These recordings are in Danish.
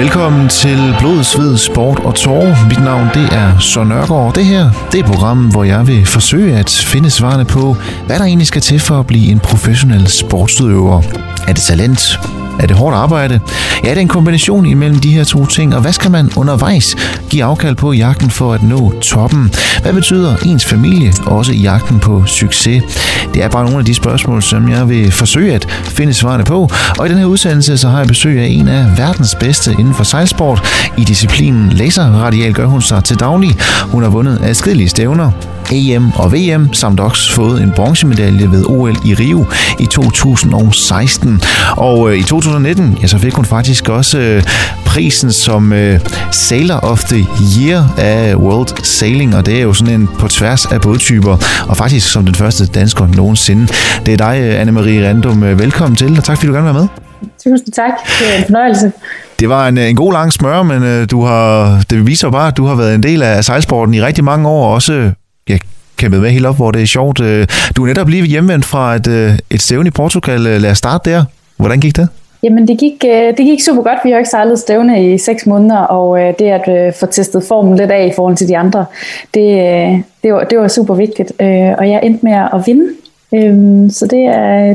Velkommen til Blod, Sved, Sport og Tår. Mit navn det er Søren Nørgaard. Det her det er programmet, hvor jeg vil forsøge at finde svarene på, hvad der egentlig skal til for at blive en professionel sportsudøver. Er det talent? Er det hårdt arbejde? Ja, det er en kombination imellem de her to ting, og hvad skal man undervejs give afkald på i jagten for at nå toppen? Hvad betyder ens familie også i jagten på succes? Det er bare nogle af de spørgsmål, som jeg vil forsøge at finde svarene på, og i den her udsendelse så har jeg besøg af en af verdens bedste inden for sejlsport. I disciplinen laserradial gør hun sig til daglig. Hun har vundet adskillige stævner, EM og VM, samt også fået en bronzemedalje ved OL i Rio i 2016. Og øh, i 2019, ja, så fik hun faktisk også øh, prisen som øh, Sailor of the Year af World Sailing, og det er jo sådan en på tværs af bådtyper, og faktisk som den første dansker nogensinde. Det er dig, Anne-Marie Randum. Velkommen til, og tak fordi du gerne vil være med. Tusind tak. Det er en fornøjelse. Det var en, en god lang smør, men du har, det viser bare, at du har været en del af sejlsporten i rigtig mange år, og også ja, kæmpet med helt op, hvor det er sjovt. Øh, du er netop lige hjemvendt fra et, øh, et stævne i Portugal. Øh, lad os starte der. Hvordan gik det? Jamen det gik, det gik super godt. Vi har ikke sejlet stævne i seks måneder, og det at få testet formen lidt af i forhold til de andre, det, det, var, det var super vigtigt. Og jeg endte med at vinde, øhm, så det,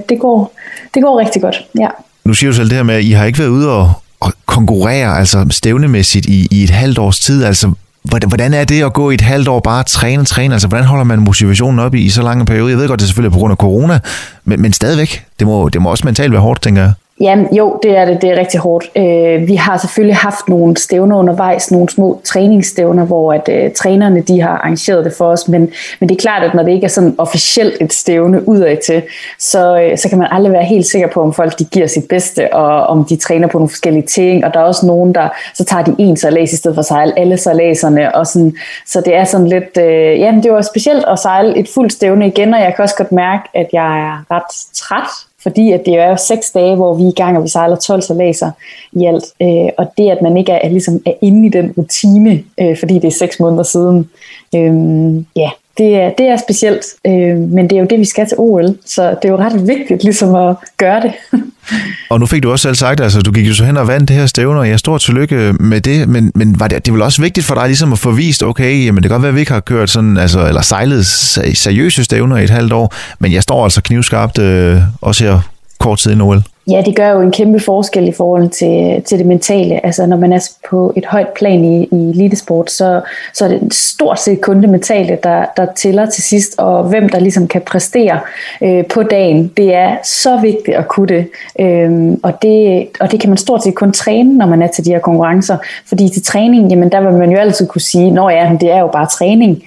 det, går, det går rigtig godt. Ja. Nu siger du selv det her med, at I har ikke været ude og, og konkurrere altså stævnemæssigt i, i et halvt års tid. Altså, Hvordan er det at gå i et halvt år bare træne, træne? Altså, hvordan holder man motivationen op i, i så lang en periode? Jeg ved godt, det er selvfølgelig på grund af corona, men, men stadigvæk. Det må, det må også mentalt være hårdt, tænker jeg. Ja, jo, det er det. Det er rigtig hårdt. Øh, vi har selvfølgelig haft nogle stævner undervejs, nogle små træningsstævner, hvor at øh, trænerne de har arrangeret det for os, men, men det er klart, at når det ikke er sådan officielt et stævne udad til, så, øh, så kan man aldrig være helt sikker på, om folk de giver sit bedste, og om de træner på nogle forskellige ting, og der er også nogen, der så tager de en sejlads i stedet for at sejle alle sejladserne, og sådan, så det er sådan lidt, øh, ja, det var specielt at sejle et fuldt stævne igen, og jeg kan også godt mærke, at jeg er ret træt fordi at det er jo seks dage, hvor vi er i gang, og vi sejler 12 salaser i alt. Øh, og det, at man ikke er, ligesom er inde i den rutine, øh, fordi det er seks måneder siden, øh, ja, det er, det er specielt, øh, men det er jo det, vi skal til OL, så det er jo ret vigtigt ligesom at gøre det. og nu fik du også selv sagt, altså du gik jo så hen og vandt det her stævne, og jeg stort tillykke med det, men, men var det, det var også vigtigt for dig ligesom at få vist, okay, jamen det kan godt være, at vi ikke har kørt sådan, altså, eller sejlet seriøse stævner i et halvt år, men jeg står altså knivskarpt øh, også her kort tid i OL. Ja, det gør jo en kæmpe forskel i forhold til, til det mentale. Altså når man er på et højt plan i, i elitesport, så, så er det stort set kun det mentale, der, der tæller til sidst, og hvem der ligesom kan præstere øh, på dagen. Det er så vigtigt at kunne det. Øhm, og det. Og det kan man stort set kun træne, når man er til de her konkurrencer. Fordi til træning, jamen der vil man jo altid kunne sige, når ja, det er jo bare træning.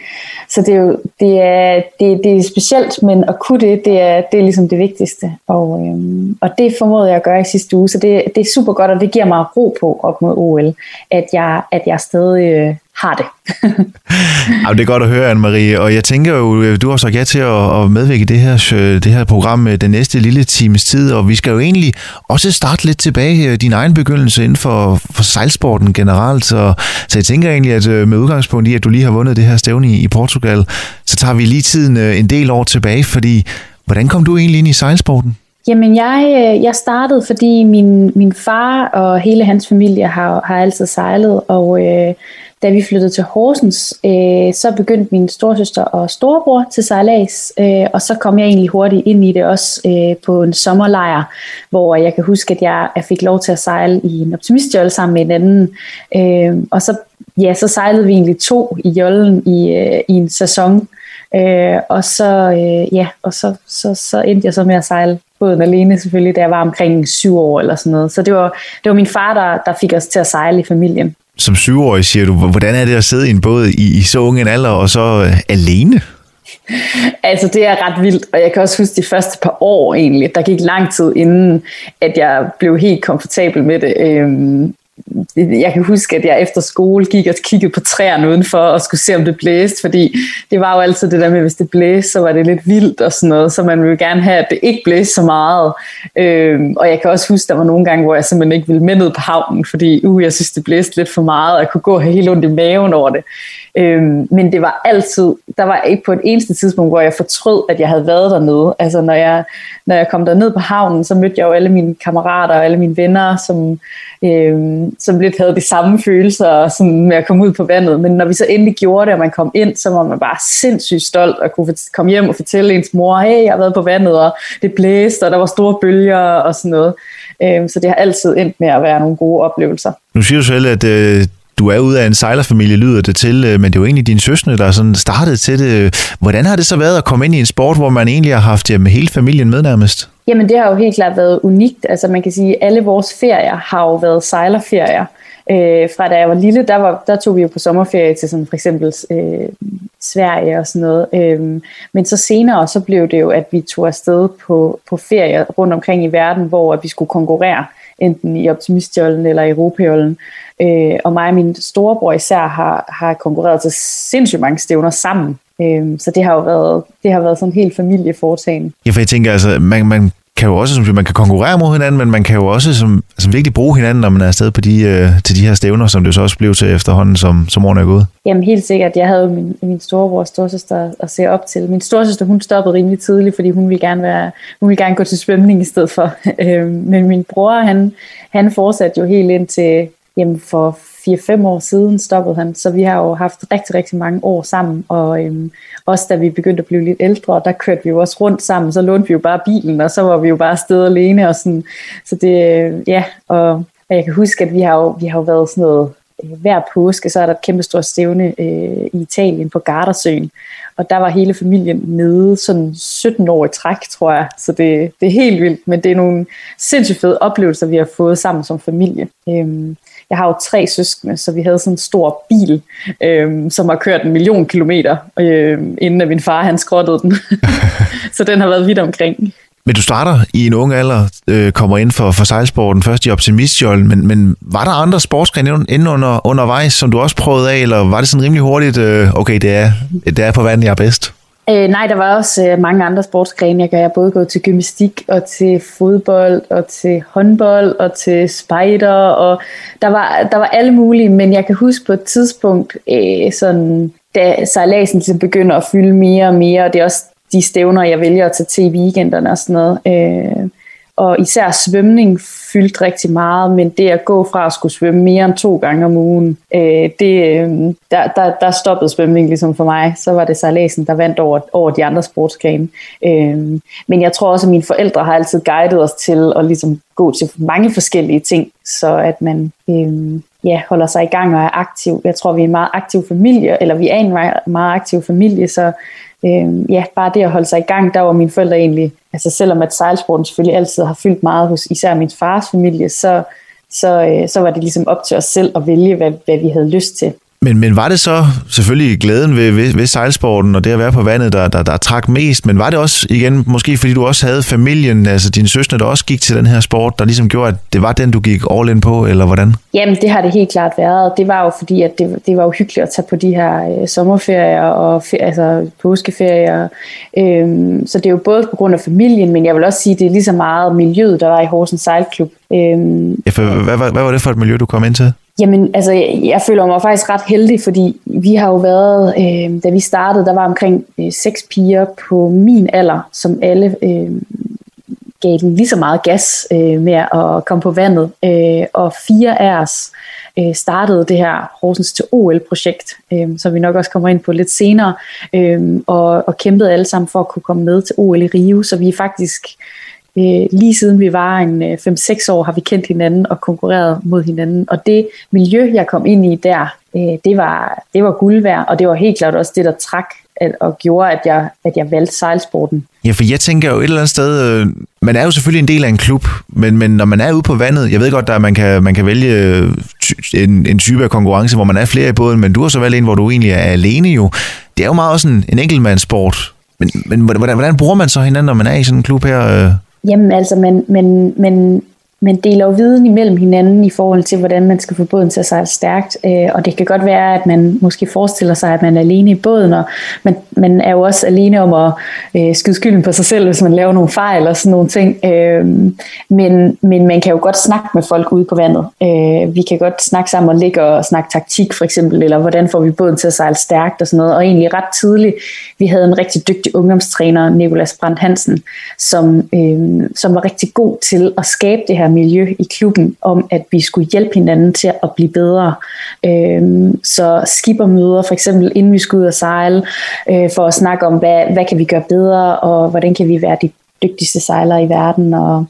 Så det er jo det er, det, det er specielt, men at kunne det, det er, det er ligesom det vigtigste. Og, øhm, og det formåede jeg at gøre i sidste uge, så det, det er super godt, og det giver mig ro på op mod OL, at jeg, at jeg stadig øh, har det. ja, det er godt at høre, Anne-Marie, og jeg tænker jo, øh, du har sagt ja til at, medvirke i det her, øh, det her program med den næste lille times tid, og vi skal jo egentlig også starte lidt tilbage din egen begyndelse inden for, for sejlsporten generelt, så, så jeg tænker egentlig, at med udgangspunkt i, at du lige har vundet det her stævne i, i Portugal, så tager vi lige tiden en del år tilbage, fordi hvordan kom du egentlig ind i sejlsporten? Jamen, jeg, øh, jeg startede, fordi min, min far og hele hans familie har, har altid sejlet, og øh, da vi flyttede til Horsens, øh, så begyndte min storsøster og storebror til sejlads, øh, og så kom jeg egentlig hurtigt ind i det også øh, på en sommerlejr, hvor jeg kan huske, at jeg, jeg fik lov til at sejle i en optimistjolle sammen med en anden, øh, og så, ja, så sejlede vi egentlig to i jollen i, øh, i en sæson, Øh, og så, øh, ja, og så, så, så endte jeg så med at sejle båden alene selvfølgelig, da jeg var omkring syv år eller sådan noget. Så det var, det var min far, der, der fik os til at sejle i familien. Som syvårig siger du, hvordan er det at sidde i en båd i, i så unge en alder og så øh, alene? Altså det er ret vildt, og jeg kan også huske de første par år egentlig. Der gik lang tid inden, at jeg blev helt komfortabel med det. Øhm, jeg kan huske, at jeg efter skole gik og kiggede på træerne udenfor og skulle se, om det blæste, fordi det var jo altid det der med, at hvis det blæste, så var det lidt vildt og sådan noget, så man ville gerne have, at det ikke blæste så meget. Øhm, og jeg kan også huske, at der var nogle gange, hvor jeg simpelthen ikke ville med ned på havnen, fordi uh, jeg synes, det blæste lidt for meget, og jeg kunne gå og have helt ondt i maven over det. Øhm, men det var altid, der var ikke på et eneste tidspunkt, hvor jeg fortrød, at jeg havde været dernede. Altså når jeg, når jeg kom derned på havnen, så mødte jeg jo alle mine kammerater og alle mine venner, som, øhm, som lidt havde de samme følelser som med at komme ud på vandet. Men når vi så endelig gjorde det, og man kom ind, så var man bare sindssygt stolt og kunne komme hjem og fortælle ens mor, hey, jeg har været på vandet, og det blæste, og der var store bølger og sådan noget. Øhm, så det har altid endt med at være nogle gode oplevelser. Nu siger du selv, at øh, du er ude af en sejlerfamilie, lyder det til, øh, men det er jo egentlig dine søsne, der sådan startede til det. Hvordan har det så været at komme ind i en sport, hvor man egentlig har haft jamen, hele familien med nærmest? Jamen det har jo helt klart været unikt. Altså man kan sige, at alle vores ferier har jo været sejlerferier. Øh, fra da jeg var lille, der, var, der tog vi jo på sommerferie til sådan for eksempel øh, Sverige og sådan noget. Øh, men så senere, så blev det jo, at vi tog afsted på, på ferie rundt omkring i verden, hvor at vi skulle konkurrere, enten i optimistjollen eller i europajollen. Øh, og mig og min storebror især har, har konkurreret til sindssygt mange stævner sammen. Øh, så det har jo været, det har været sådan helt familieforetagende. Ja, for jeg tænker, altså, man, man kan jo også, som man kan konkurrere mod hinanden, men man kan jo også som, som virkelig bruge hinanden, når man er afsted på de, øh, til de her stævner, som det så også blev til efterhånden, som, som årene er gået. Jamen helt sikkert. Jeg havde min, min storebror og storsøster at se op til. Min storsøster, hun stoppede rimelig tidligt, fordi hun ville gerne, være, hun ville gerne gå til svømning i stedet for. Øhm, men min bror, han, han fortsatte jo helt ind til, jamen for 4-5 år siden stoppede han, så vi har jo haft rigtig, rigtig mange år sammen, og øhm, også da vi begyndte at blive lidt ældre, der kørte vi jo også rundt sammen, så lånte vi jo bare bilen, og så var vi jo bare afsted alene, og sådan, så det, øh, ja, og jeg kan huske, at vi har jo, vi har jo været sådan noget, øh, hver påske, så er der et kæmpe stort stævne øh, i Italien på Gardasøen, og der var hele familien nede sådan 17 år i træk, tror jeg. Så det, det er helt vildt, men det er nogle sindssygt fede oplevelser, vi har fået sammen som familie. Øhm, jeg har jo tre søskende, så vi havde sådan en stor bil, øhm, som har kørt en million kilometer, øhm, inden at min far han skrottede den. så den har været vidt omkring. Men du starter i en ung alder, øh, kommer ind for, for sejlsporten, først i optimistjollen, men, men var der andre sportsgrene inden under, undervejs, som du også prøvede af, eller var det sådan rimelig hurtigt, øh, okay, det er, det er på vandet, jeg er bedst? Øh, nej, der var også øh, mange andre sportsgrene. Jeg kan både gå til gymnastik og til fodbold og til håndbold og til spider. Og der var, der var alle mulige, men jeg kan huske på et tidspunkt, øh, sådan, da sejladsen begynder at fylde mere og mere, og det er også de stævner, jeg vælger at tage til i weekenderne og sådan noget. Øh, og især svømning fyldte rigtig meget, men det at gå fra at skulle svømme mere end to gange om ugen, øh, det, øh, der, der, der stoppede svømning ligesom for mig. Så var det sejladsen, der vandt over, over de andre sportsgrene. Øh, men jeg tror også, at mine forældre har altid guidet os til at ligesom gå til mange forskellige ting, så at man øh, ja, holder sig i gang og er aktiv. Jeg tror, vi er en meget aktiv familie, eller vi er en meget, meget aktiv familie, så øh, ja, bare det at holde sig i gang, der var mine forældre egentlig, altså selvom at sejlsporten selvfølgelig altid har fyldt meget hos især min fars familie, så, så, øh, så var det ligesom op til os selv at vælge, hvad, hvad vi havde lyst til. Men, men var det så selvfølgelig glæden ved, ved, ved sejlsporten og det at være på vandet, der, der, der trak mest, men var det også igen, måske fordi du også havde familien, altså dine søstre, der også gik til den her sport, der ligesom gjorde, at det var den, du gik all in på, eller hvordan? Jamen, det har det helt klart været. Det var jo fordi, at det, det var jo hyggeligt at tage på de her øh, sommerferier og altså påskeferier. Øhm, så det er jo både på grund af familien, men jeg vil også sige, at det er lige så meget miljøet, der var i Horsens Sejlklub. Øhm, ja, for, hvad, hvad, hvad var det for et miljø, du kom ind til? Jamen, altså, jeg, jeg føler mig faktisk ret heldig, fordi vi har jo været, øh, da vi startede, der var omkring øh, seks piger på min alder, som alle øh, gav den lige så meget gas øh, med at komme på vandet. Øh, og fire af os øh, startede det her Horsens til OL-projekt, øh, som vi nok også kommer ind på lidt senere, øh, og, og kæmpede alle sammen for at kunne komme med til OL i Rio, så vi er faktisk Øh, lige siden vi var en øh, 5-6 år, har vi kendt hinanden og konkurreret mod hinanden. Og det miljø, jeg kom ind i der, øh, det, var, det var guld værd, og det var helt klart også det, der trak og gjorde, at jeg, at jeg valgte sejlsporten. Ja, for jeg tænker jo et eller andet sted, øh, man er jo selvfølgelig en del af en klub, men, men når man er ude på vandet, jeg ved godt, at man kan, man kan vælge øh, en, en type af konkurrence, hvor man er flere i båden, men du har så valgt en, hvor du egentlig er alene jo. Det er jo meget også en, en enkeltmandssport. Men, men hvordan, hvordan bruger man så hinanden, når man er i sådan en klub her? Øh? Jamen altså, men, men, men man deler jo viden imellem hinanden i forhold til, hvordan man skal få båden til at sejle stærkt. Øh, og det kan godt være, at man måske forestiller sig, at man er alene i båden, og man, man er jo også alene om at øh, skyde skylden på sig selv, hvis man laver nogle fejl og sådan nogle ting. Øh, men, men man kan jo godt snakke med folk ude på vandet. Øh, vi kan godt snakke sammen og ligge og snakke taktik for eksempel, eller hvordan får vi båden til at sejle stærkt og sådan noget. Og egentlig ret tidligt, vi havde en rigtig dygtig ungdomstræner, Nikolas Brandt Hansen, som, øh, som var rigtig god til at skabe det her her miljø i klubben, om at vi skulle hjælpe hinanden til at blive bedre. Øh, så skippermøder for eksempel, inden vi skulle ud og sejle, øh, for at snakke om, hvad, hvad kan vi gøre bedre, og hvordan kan vi være de dygtigste sejlere i verden, og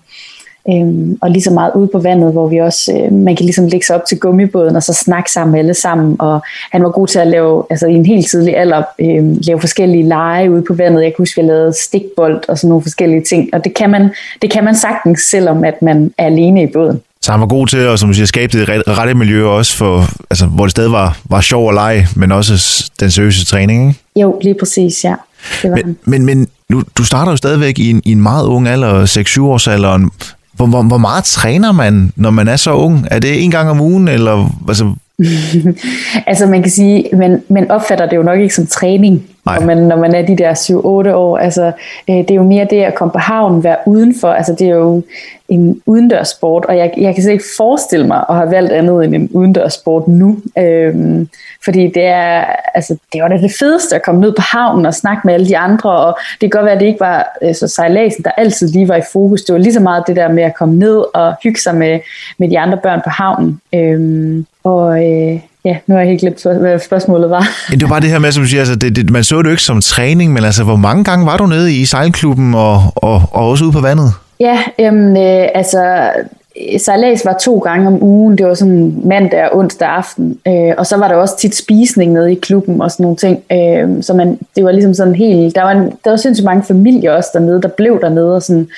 Øhm, og lige så meget ude på vandet, hvor vi også, øh, man kan ligesom lægge sig op til gummibåden og så snakke sammen alle sammen. Og han var god til at lave, altså i en helt tidlig alder, øh, lave forskellige lege ude på vandet. Jeg kan huske, at vi lavede stikbold og sådan nogle forskellige ting. Og det kan man, det kan man sagtens, selvom at man er alene i båden. Så han var god til at som siger, skabe det rette miljø også, for, altså, hvor det stadig var, var sjov at lege, men også den seriøse træning, ikke? Jo, lige præcis, ja. Det var men, men, men nu, du starter jo stadigvæk i en, i en meget ung alder, 6-7 års alderen. Hvor, hvor, hvor meget træner man, når man er så ung? Er det en gang om ugen, eller altså... altså man kan sige, man, man opfatter det jo nok ikke som træning, og man, når man er de der 7-8 år. Altså, øh, det er jo mere det at komme på havnen, være udenfor. Altså, det er jo en udendørssport, og jeg, jeg kan slet ikke forestille mig at have valgt andet end en udendørssport nu. Øhm, fordi det er, altså, det var det fedeste at komme ned på havnen og snakke med alle de andre, og det kan godt være, at det ikke var øh, så sejladsen, der altid lige var i fokus. Det var lige så meget det der med at komme ned og hygge sig med, med de andre børn på havnen. Øhm, og øh, Ja, nu har jeg helt glemt, hvad spørgsmålet var. det var bare det her med, som du siger, altså, det, det, man så det jo ikke som træning, men altså, hvor mange gange var du nede i sejlklubben og, og, og også ude på vandet? Ja, jamen, øh, altså sejlads var to gange om ugen. Det var sådan mandag og onsdag aften. Øh, og så var der også tit spisning nede i klubben og sådan nogle ting. Øh, så man, det var ligesom sådan helt... Der var, en, der var sindssygt mange familier også dernede, der blev dernede. Og sådan.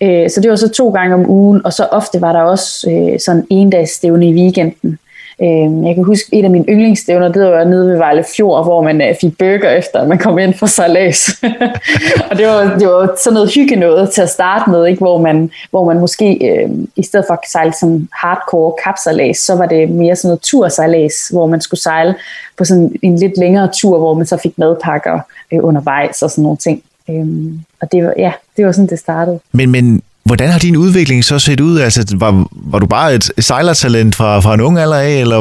Øh, så det var så to gange om ugen. Og så ofte var der også øh, sådan en dags stævne i weekenden. Øh, jeg kan huske, et af mine yndlingsstævner, det var nede ved Vejle Fjord, hvor man øh, fik burger efter, at man kom ind for salas. og det var, det var sådan noget hygge noget til at starte med, ikke? Hvor, man, hvor man måske øh, i stedet for at sejle som hardcore kapsalas, så var det mere sådan noget tursalas, hvor man skulle sejle på sådan en lidt længere tur, hvor man så fik madpakker øh, undervejs og sådan nogle ting. Øhm, og det var, ja, det var sådan, det startede. Men, men Hvordan har din udvikling så set ud? Altså, var, var du bare et sejlertalent fra, fra en ung alder af, eller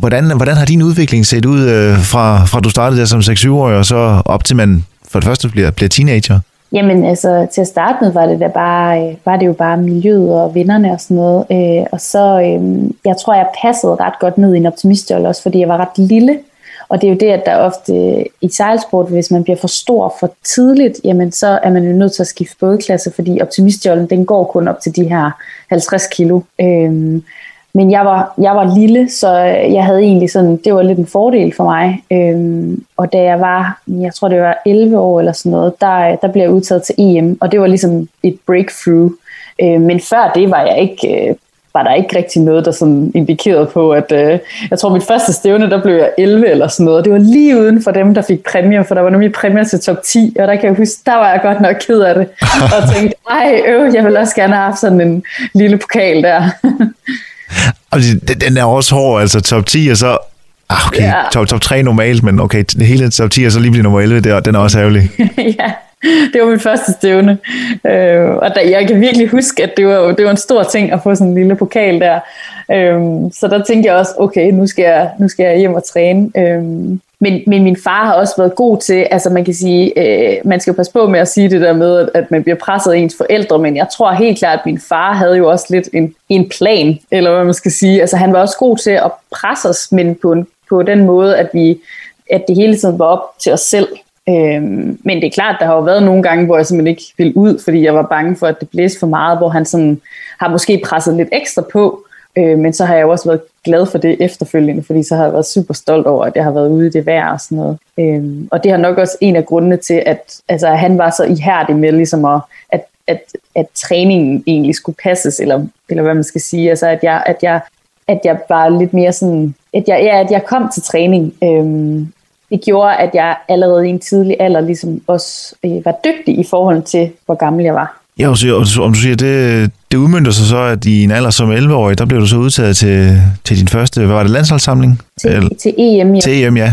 hvordan, hvordan har din udvikling set ud øh, fra, fra du startede der som 6-7-årig, og så op til man for det første bliver, bliver teenager? Jamen altså, til at starte med var det, da bare, øh, var det jo bare miljøet og vennerne og sådan noget. Øh, og så, øh, jeg tror, jeg passede ret godt ned i en optimistjolle også, fordi jeg var ret lille. Og det er jo det, at der ofte øh, i sejlsport, hvis man bliver for stor for tidligt, jamen så er man jo nødt til at skifte bådklasse, fordi optimistjollen, den går kun op til de her 50 kilo. Øhm, men jeg var, jeg var lille, så jeg havde egentlig sådan, det var lidt en fordel for mig. Øhm, og da jeg var, jeg tror det var 11 år eller sådan noget, der, der blev jeg udtaget til EM, og det var ligesom et breakthrough. Øh, men før det var jeg ikke øh, var der ikke rigtig noget, der sådan indikerede på, at øh, jeg tror, mit første stævne, der blev jeg 11 eller sådan noget. Det var lige uden for dem, der fik præmier, for der var nemlig præmier til top 10, og der kan jeg huske, der var jeg godt nok ked af det, og tænkte, ej, øv, jeg vil også gerne have haft sådan en lille pokal der. og den er også hård, altså top 10, og så Ah, okay, ja. top, top 3 normalt, men okay, det hele top 10, og så lige blive nummer 11, der, den er også ærgerlig. ja, det var min første stævne. Øh, og der, jeg kan virkelig huske, at det var, det var en stor ting at få sådan en lille pokal der. Øh, så der tænkte jeg også, okay, nu skal jeg, nu skal jeg hjem og træne. Øh, men, men min far har også været god til, altså man kan sige, øh, man skal passe på med at sige det der med, at, at man bliver presset af ens forældre, men jeg tror helt klart, at min far havde jo også lidt en, en plan, eller hvad man skal sige. Altså han var også god til at presse os, men på, en, på den måde, at vi at det hele tiden var op til os selv. Øhm, men det er klart, der har jo været nogle gange, hvor jeg simpelthen ikke ville ud, fordi jeg var bange for, at det blæste for meget, hvor han sådan har måske presset lidt ekstra på, øh, men så har jeg jo også været glad for det efterfølgende, fordi så har jeg været super stolt over, at jeg har været ude i det vejr og sådan noget. Øhm, og det har nok også en af grundene til, at altså, at han var så ihærdig med ligesom at, at, at, at træningen egentlig skulle passes, eller, eller hvad man skal sige, altså at jeg, at jeg at jeg var lidt mere sådan, at jeg, ja, at jeg kom til træning, øhm, det gjorde, at jeg allerede i en tidlig alder ligesom også øh, var dygtig i forhold til, hvor gammel jeg var. Ja, og, så, om du siger, det, det udmyndter sig så, at i en alder som 11-årig, der blev du så udtaget til, til din første, hvad var det, landsholdssamling? Til, Eller, til EM, ja. Til EM, ja.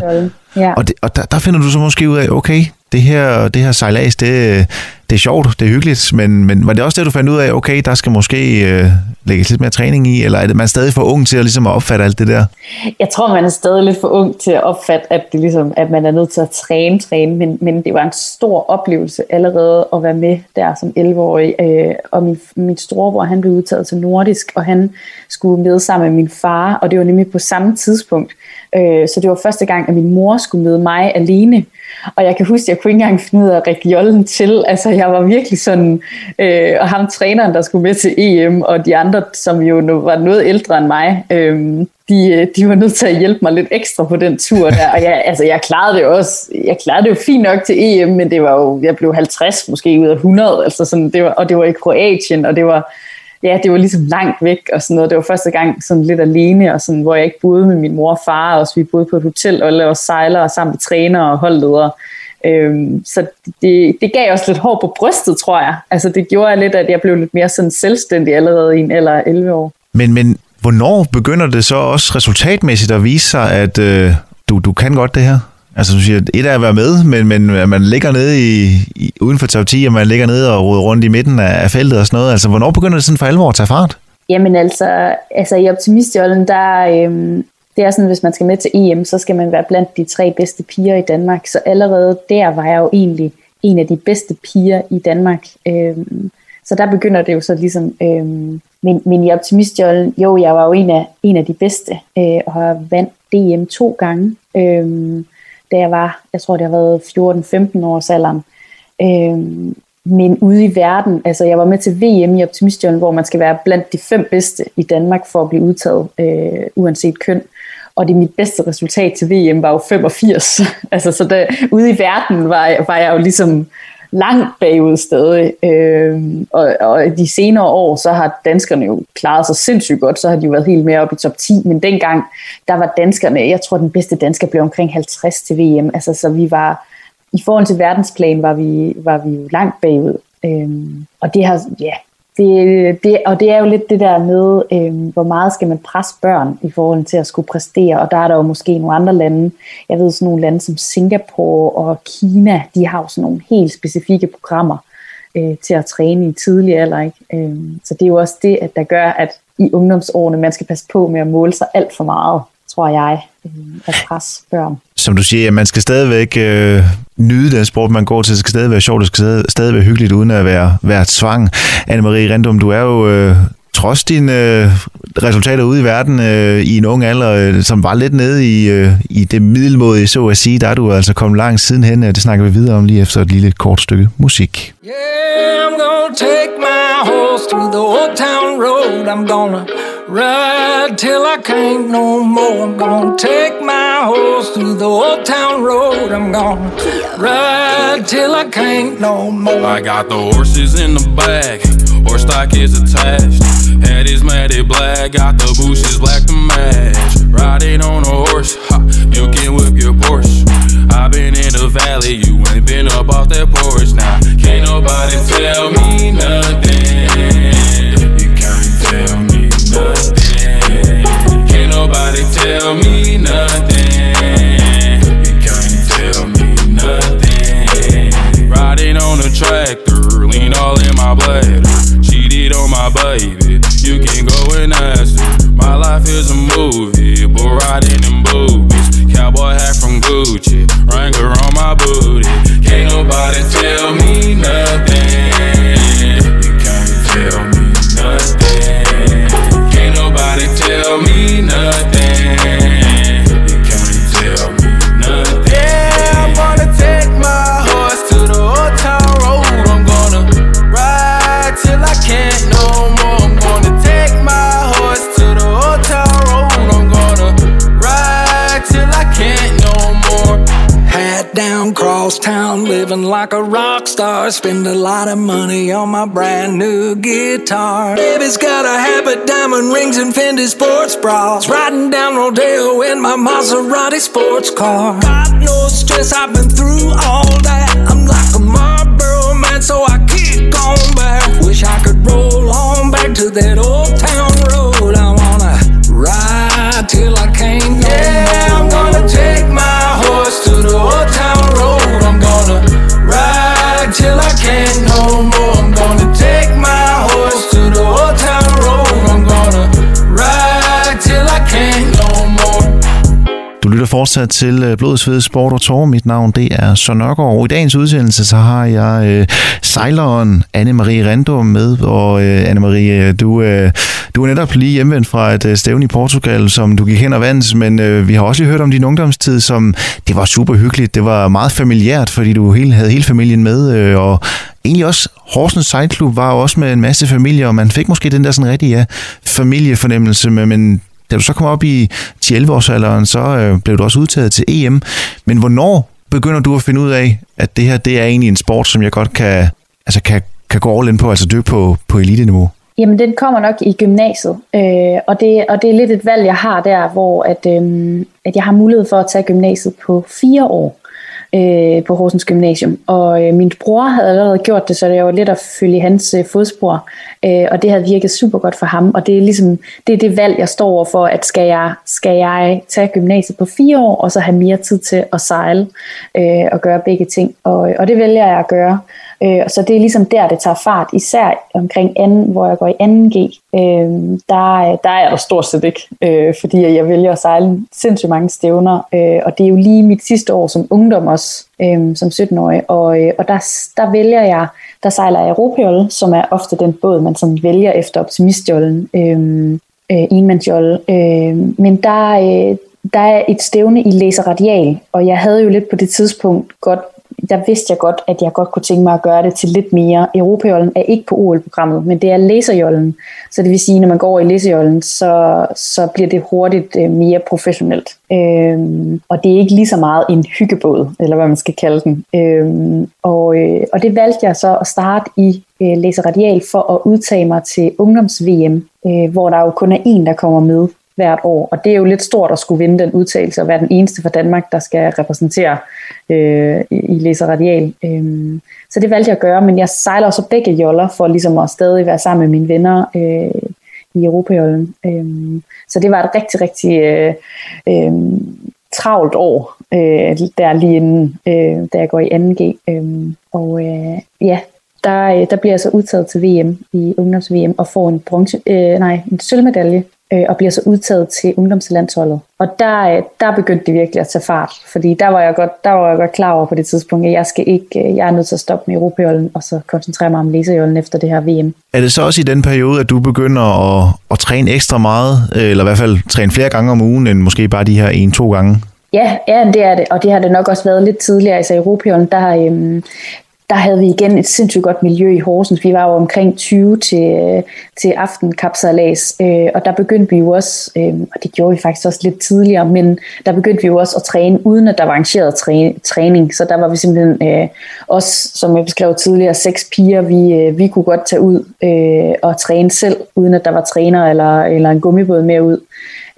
ja. Og, det, og der, der finder du så måske ud af, okay, det her, det her sejlads, det, det er sjovt, det er hyggeligt, men, men var det også det, du fandt ud af, okay, der skal måske øh, lægges lidt mere træning i, eller er det, man stadig for ung til at, ligesom at opfatte alt det der? Jeg tror, man er stadig lidt for ung til at opfatte, at, det ligesom, at man er nødt til at træne, træne, men, men det var en stor oplevelse allerede at være med der som 11-årig, øh, og min, min storebror, han blev udtaget til nordisk, og han skulle med sammen med min far, og det var nemlig på samme tidspunkt, øh, så det var første gang, at min mor skulle med mig alene, og jeg kan huske, at jeg kunne ikke engang finde ud af at række jollen til. Altså, jeg var virkelig sådan, øh, og ham træneren, der skulle med til EM, og de andre, som jo var noget ældre end mig, øh, de, de var nødt til at hjælpe mig lidt ekstra på den tur der. Og jeg, altså, jeg klarede det også. Jeg klarede det jo fint nok til EM, men det var jo, jeg blev 50 måske ud af 100, altså sådan, det var, og det var i Kroatien, og det var, ja, det var ligesom langt væk og sådan noget. Det var første gang sådan lidt alene, og sådan, hvor jeg ikke boede med min mor og far, og så vi boede på et hotel og lavede sejlere sammen med træner og holdledere. Øhm, så det, det gav også lidt hår på brystet, tror jeg. Altså det gjorde lidt, at jeg blev lidt mere sådan selvstændig allerede i en eller 11 år. Men, men hvornår begynder det så også resultatmæssigt at vise sig, at øh, du, du kan godt det her? Altså du siger, et er at være med, men, men at man ligger nede i, i, uden for top 10, og man ligger nede og roder rundt i midten af, af feltet og sådan noget. Altså hvornår begynder det sådan for alvor at tage fart? Jamen altså, altså i optimistjollen, der, øhm, det er sådan, hvis man skal med til EM, så skal man være blandt de tre bedste piger i Danmark. Så allerede der var jeg jo egentlig en af de bedste piger i Danmark. Øhm, så der begynder det jo så ligesom, øhm, men, men i optimistjollen, jo, jeg var jo en af, en af de bedste, øh, og har vandt DM to gange. Øhm, da jeg var, jeg tror det har været 14-15 års alderen. Øhm, men ude i verden, altså jeg var med til VM i Optimistjonen, hvor man skal være blandt de fem bedste i Danmark for at blive udtaget, øh, uanset køn. Og det mit bedste resultat til VM var jo 85. altså så der, ude i verden var, var jeg jo ligesom langt bagud stadig. Øh, og, og de senere år, så har danskerne jo klaret sig sindssygt godt, så har de jo været helt mere op i top 10, men dengang, der var danskerne, jeg tror den bedste dansker blev omkring 50 til VM, altså så vi var, i forhold til verdensplan var vi, var vi jo langt bagud. Øhm, og det har, ja, det, det, og det er jo lidt det der med, øh, hvor meget skal man presse børn i forhold til at skulle præstere, og der er der jo måske nogle andre lande, jeg ved sådan nogle lande som Singapore og Kina, de har jo sådan nogle helt specifikke programmer øh, til at træne i tidlig alder. Ikke? Øh, så det er jo også det, at der gør, at i ungdomsårene, man skal passe på med at måle sig alt for meget, tror jeg, øh, at presse børn som du siger, man skal stadigvæk øh, nyde den sport, man går til. Det skal stadig være sjovt, det skal stadig være hyggeligt, uden at være, være tvang. Anne-Marie Rendum, du er jo øh, trods dine øh, resultater ude i verden øh, i en ung alder, øh, som var lidt nede i, øh, i det middelmåde, så at sige, der er du altså kommet langt sidenhen. Det snakker vi videre om lige efter et lille kort stykke musik. Yeah, I'm gonna take my horse through the old town road. I'm gonna Ride till I can't no more. I'm gonna take my horse through the old town road. I'm gonna ride till I can't no more. I got the horses in the back, horse stock is attached. Head is matted black, got the bushes black to match. Riding on a horse, ha, you can whip your Porsche. I've been in the valley, you ain't been up off that porch now. Can't nobody tell me nothing. You can't tell me nothing. Can't nobody tell me nothing. You can't tell me nothing. Riding on a tractor, lean all in my bladder. Cheated on my baby, you can go and ask her. My life is a movie, but riding in boobies. Cowboy hat from Gucci, Wrangler on my booty. Can't nobody tell me nothing. Star. Spend a lot of money on my brand new guitar. Baby's got a habit, diamond rings, and Fendi sports bras. Riding down Rodeo in my Maserati sports car. Got no stress, I've been through all that. I'm like a Marlboro man, so I keep going back. Wish I could roll on back to that old town road. I wanna ride till I can't fortsat til øh, Blod, Sved, Sport og Tår. Mit navn det er Søren Nørgaard. Og i dagens udsendelse så har jeg øh, sejleren Anne-Marie Rendum med. Og øh, Anne-Marie, du, øh, du er netop lige hjemvendt fra et øh, stævne i Portugal, som du gik hen og vandt. Men øh, vi har også lige hørt om din ungdomstid, som det var super hyggeligt. Det var meget familiært, fordi du hele, havde hele familien med. Øh, og egentlig også Horsens Sejlklub var også med en masse familier, og man fik måske den der sådan rigtig ja, familiefornemmelse, men da du så kom op i 10-11-årsalderen, så øh, blev du også udtaget til EM. Men hvornår begynder du at finde ud af, at det her det er egentlig en sport, som jeg godt kan, altså kan, kan gå all in på, altså dø på, på elite-niveau? Jamen, den kommer nok i gymnasiet, øh, og, det, og det er lidt et valg, jeg har der, hvor at, øh, at jeg har mulighed for at tage gymnasiet på fire år øh, på Horsens Gymnasium. Og øh, min bror havde allerede gjort det, så det var lidt at følge hans øh, fodspor. Øh, og det havde virket super godt for ham. Og det er ligesom det, er det valg, jeg står over for, at skal jeg, skal jeg tage gymnasiet på fire år, og så have mere tid til at sejle øh, og gøre begge ting. Og, og det vælger jeg at gøre. Øh, så det er ligesom der, det tager fart, især omkring anden, hvor jeg går i 2G. Øh, der, der er der stort set ikke, øh, fordi jeg vælger at sejle sindssygt mange stævner, øh, og det er jo lige mit sidste år som ungdom også, øh, som 17-årig, og, øh, og der, der vælger jeg, der sejler jeg Europajolle, som er ofte den båd, man sådan vælger efter optimistjollen, øh, øh, enmandsjolle, øh, men der, øh, der er et stævne i læser radial, og jeg havde jo lidt på det tidspunkt godt der vidste jeg godt, at jeg godt kunne tænke mig at gøre det til lidt mere. Europajollen er ikke på OL-programmet, men det er laserjollen. Så det vil sige, når man går over i laserjollen, så, så bliver det hurtigt øh, mere professionelt. Øhm, og det er ikke lige så meget en hyggebåd, eller hvad man skal kalde den. Øhm, og, øh, og det valgte jeg så at starte i øh, Laser Radial for at udtage mig til ungdoms-VM, øh, hvor der jo kun er en, der kommer med hvert år. Og det er jo lidt stort at skulle vinde den udtalelse og være den eneste fra Danmark, der skal repræsentere øh, i Læser Radial. Øh, så det valgte jeg at gøre, men jeg sejler også begge joller for ligesom at stadig være sammen med mine venner øh, i Europajollen. Øh, så det var et rigtig, rigtig øh, øh, travlt år, øh, der lige inden, øh, da jeg går i 2G. Øh, og øh, ja, der, øh, der bliver jeg så udtaget til VM i ungdoms-VM og får en, bronze, øh, nej, en sølvmedalje øh, og bliver så udtaget til ungdomslandsholdet. Og der, øh, der begyndte det virkelig at tage fart, fordi der var jeg godt, der var jeg godt klar over på det tidspunkt, at jeg, skal ikke, øh, jeg er nødt til at stoppe med Europajollen, og så koncentrere mig om læserjollen efter det her VM. Er det så også i den periode, at du begynder at, at træne ekstra meget, eller i hvert fald træne flere gange om ugen, end måske bare de her en-to gange? Ja, ja, det er det, og det har det nok også været lidt tidligere. Altså i Europajollen, der, øhm, der havde vi igen et sindssygt godt miljø i Horsens. Vi var jo omkring 20 til, øh, til aftenkapsalas, øh, og der begyndte vi jo også, øh, og det gjorde vi faktisk også lidt tidligere, men der begyndte vi jo også at træne, uden at der var arrangeret træ, træning. Så der var vi simpelthen øh, også, som jeg beskrev tidligere, seks piger, vi, øh, vi kunne godt tage ud øh, og træne selv, uden at der var træner eller, eller en gummibåd med ud.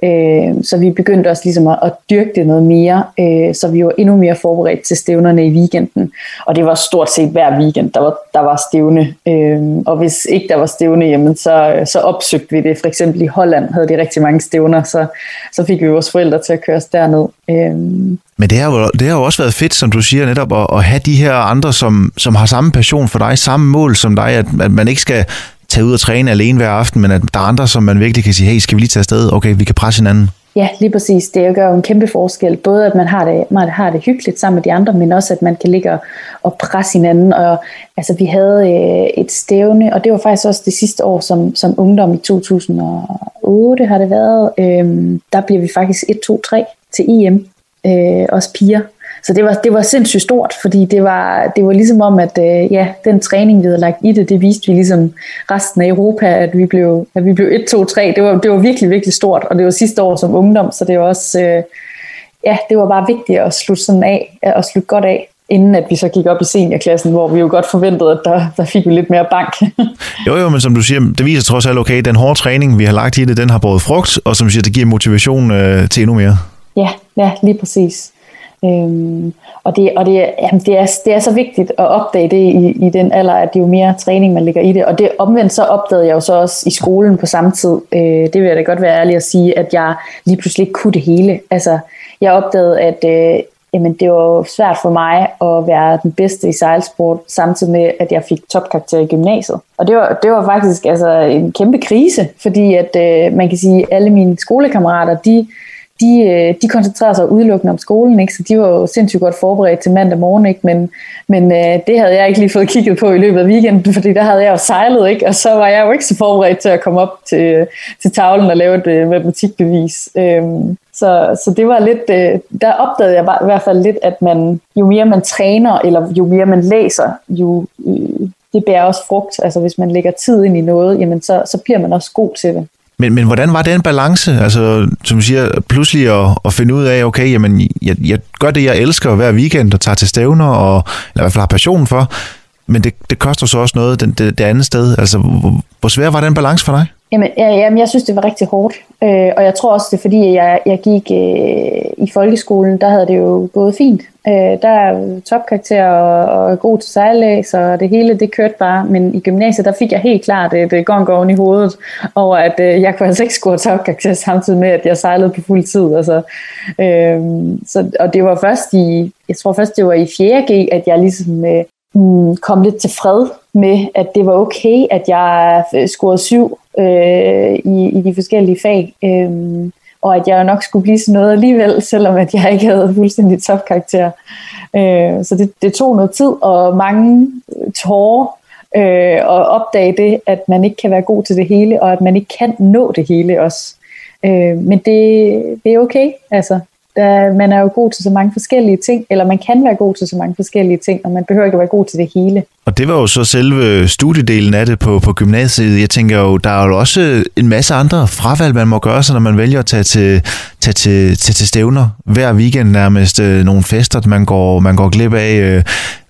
Øh, så vi begyndte også ligesom at, at dyrke det noget mere, øh, så vi var endnu mere forberedt til stævnerne i weekenden. Og det var stort set hver weekend, der var, der var stævne. Øh, og hvis ikke der var stævne, jamen så, så opsøgte vi det. For eksempel i Holland havde de rigtig mange stævner, så, så fik vi vores forældre til at køre os derned. Øh, men det har, jo, det har jo også været fedt, som du siger netop, at, at have de her andre, som, som har samme passion for dig, samme mål som dig, at, at man ikke skal tage ud og træne alene hver aften, men at der er andre, som man virkelig kan sige, hey, skal vi lige tage afsted? Okay, vi kan presse hinanden. Ja, lige præcis. Det gør jo en kæmpe forskel. Både at man har det, man har det hyggeligt sammen med de andre, men også at man kan ligge og presse hinanden. Og, altså, vi havde øh, et stævne, og det var faktisk også det sidste år som, som ungdom i 2008 har det været. Øh, der bliver vi faktisk 1-2-3 til EM, øh, også piger. Så det var, det var sindssygt stort, fordi det var, det var ligesom om, at øh, ja, den træning, vi havde lagt i det, det viste vi ligesom resten af Europa, at vi blev, at vi blev 1, 2, 3. Det var, det var virkelig, virkelig stort, og det var sidste år som ungdom, så det var også, øh, ja, det var bare vigtigt at slutte sådan af, at slutte godt af inden at vi så gik op i seniorklassen, hvor vi jo godt forventede, at der, der fik vi lidt mere bank. jo, jo, men som du siger, det viser trods alt, okay, den hårde træning, vi har lagt i det, den har båret frugt, og som siger, det giver motivation øh, til endnu mere. Ja, ja, lige præcis. Øhm, og det, og det, jamen det, er, det er så vigtigt at opdage det i, i den alder, at jo mere træning man lægger i det. Og det omvendt så opdagede jeg jo så også i skolen på samme tid. Øh, det vil jeg da godt være ærlig at sige, at jeg lige pludselig ikke kunne det hele. Altså, jeg opdagede, at øh, jamen, det var svært for mig at være den bedste i sejlsport, samtidig med, at jeg fik topkarakter i gymnasiet. Og det var, det var faktisk altså, en kæmpe krise, fordi at øh, man kan sige, at alle mine skolekammerater, de de, øh, de koncentrerede sig udelukkende om skolen, ikke? så de var jo sindssygt godt forberedt til mandag morgen, ikke? men, men øh, det havde jeg ikke lige fået kigget på i løbet af weekenden, fordi der havde jeg jo sejlet, ikke? og så var jeg jo ikke så forberedt til at komme op til, til tavlen og lave et øh, matematikbevis. Øhm, så, så det var lidt, øh, der opdagede jeg bare, i hvert fald lidt, at man, jo mere man træner, eller jo mere man læser, jo, øh, det bærer også frugt. Altså hvis man lægger tid ind i noget, jamen så, så bliver man også god til det. Men, men hvordan var den balance? Altså, som du siger, pludselig at, at finde ud af, okay, jamen, jeg, jeg gør det, jeg elsker hver weekend og tager til stævner, og, eller i hvert fald har passion for, men det, det koster så også noget det, det, det andet sted. Altså, hvor, hvor svær var den balance for dig? Jamen, ja, jamen, jeg synes, det var rigtig hårdt. Øh, og jeg tror også, det er fordi, jeg, jeg gik øh, i folkeskolen, der havde det jo gået fint. Øh, der er topkarakter og, og god til sejlæs, og det hele, det kørte bare. Men i gymnasiet, der fik jeg helt klart et, et gong i hovedet over, at øh, jeg kunne altså ikke score topkarakter samtidig med, at jeg sejlede på fuld tid. Altså, øh, så, og det var først i, jeg tror først, det var i 4G, at jeg ligesom... Øh, mm, kom lidt til fred med, at det var okay, at jeg øh, scorede syv øh, i, i de forskellige fag, øh, og at jeg nok skulle blive sådan noget alligevel, selvom at jeg ikke havde fuldstændig topkarakter. Øh, så det, det tog noget tid og mange tårer øh, at opdage det, at man ikke kan være god til det hele, og at man ikke kan nå det hele også. Øh, men det, det er okay, altså der, man er jo god til så mange forskellige ting, eller man kan være god til så mange forskellige ting, og man behøver ikke at være god til det hele. Og det var jo så selve studiedelen af det på, på gymnasiet. Jeg tænker jo, der er jo også en masse andre fravalg, man må gøre sig, når man vælger at tage til, tage til, til, til stævner. Hver weekend nærmest øh, nogle fester, man går, man går glip af. Øh,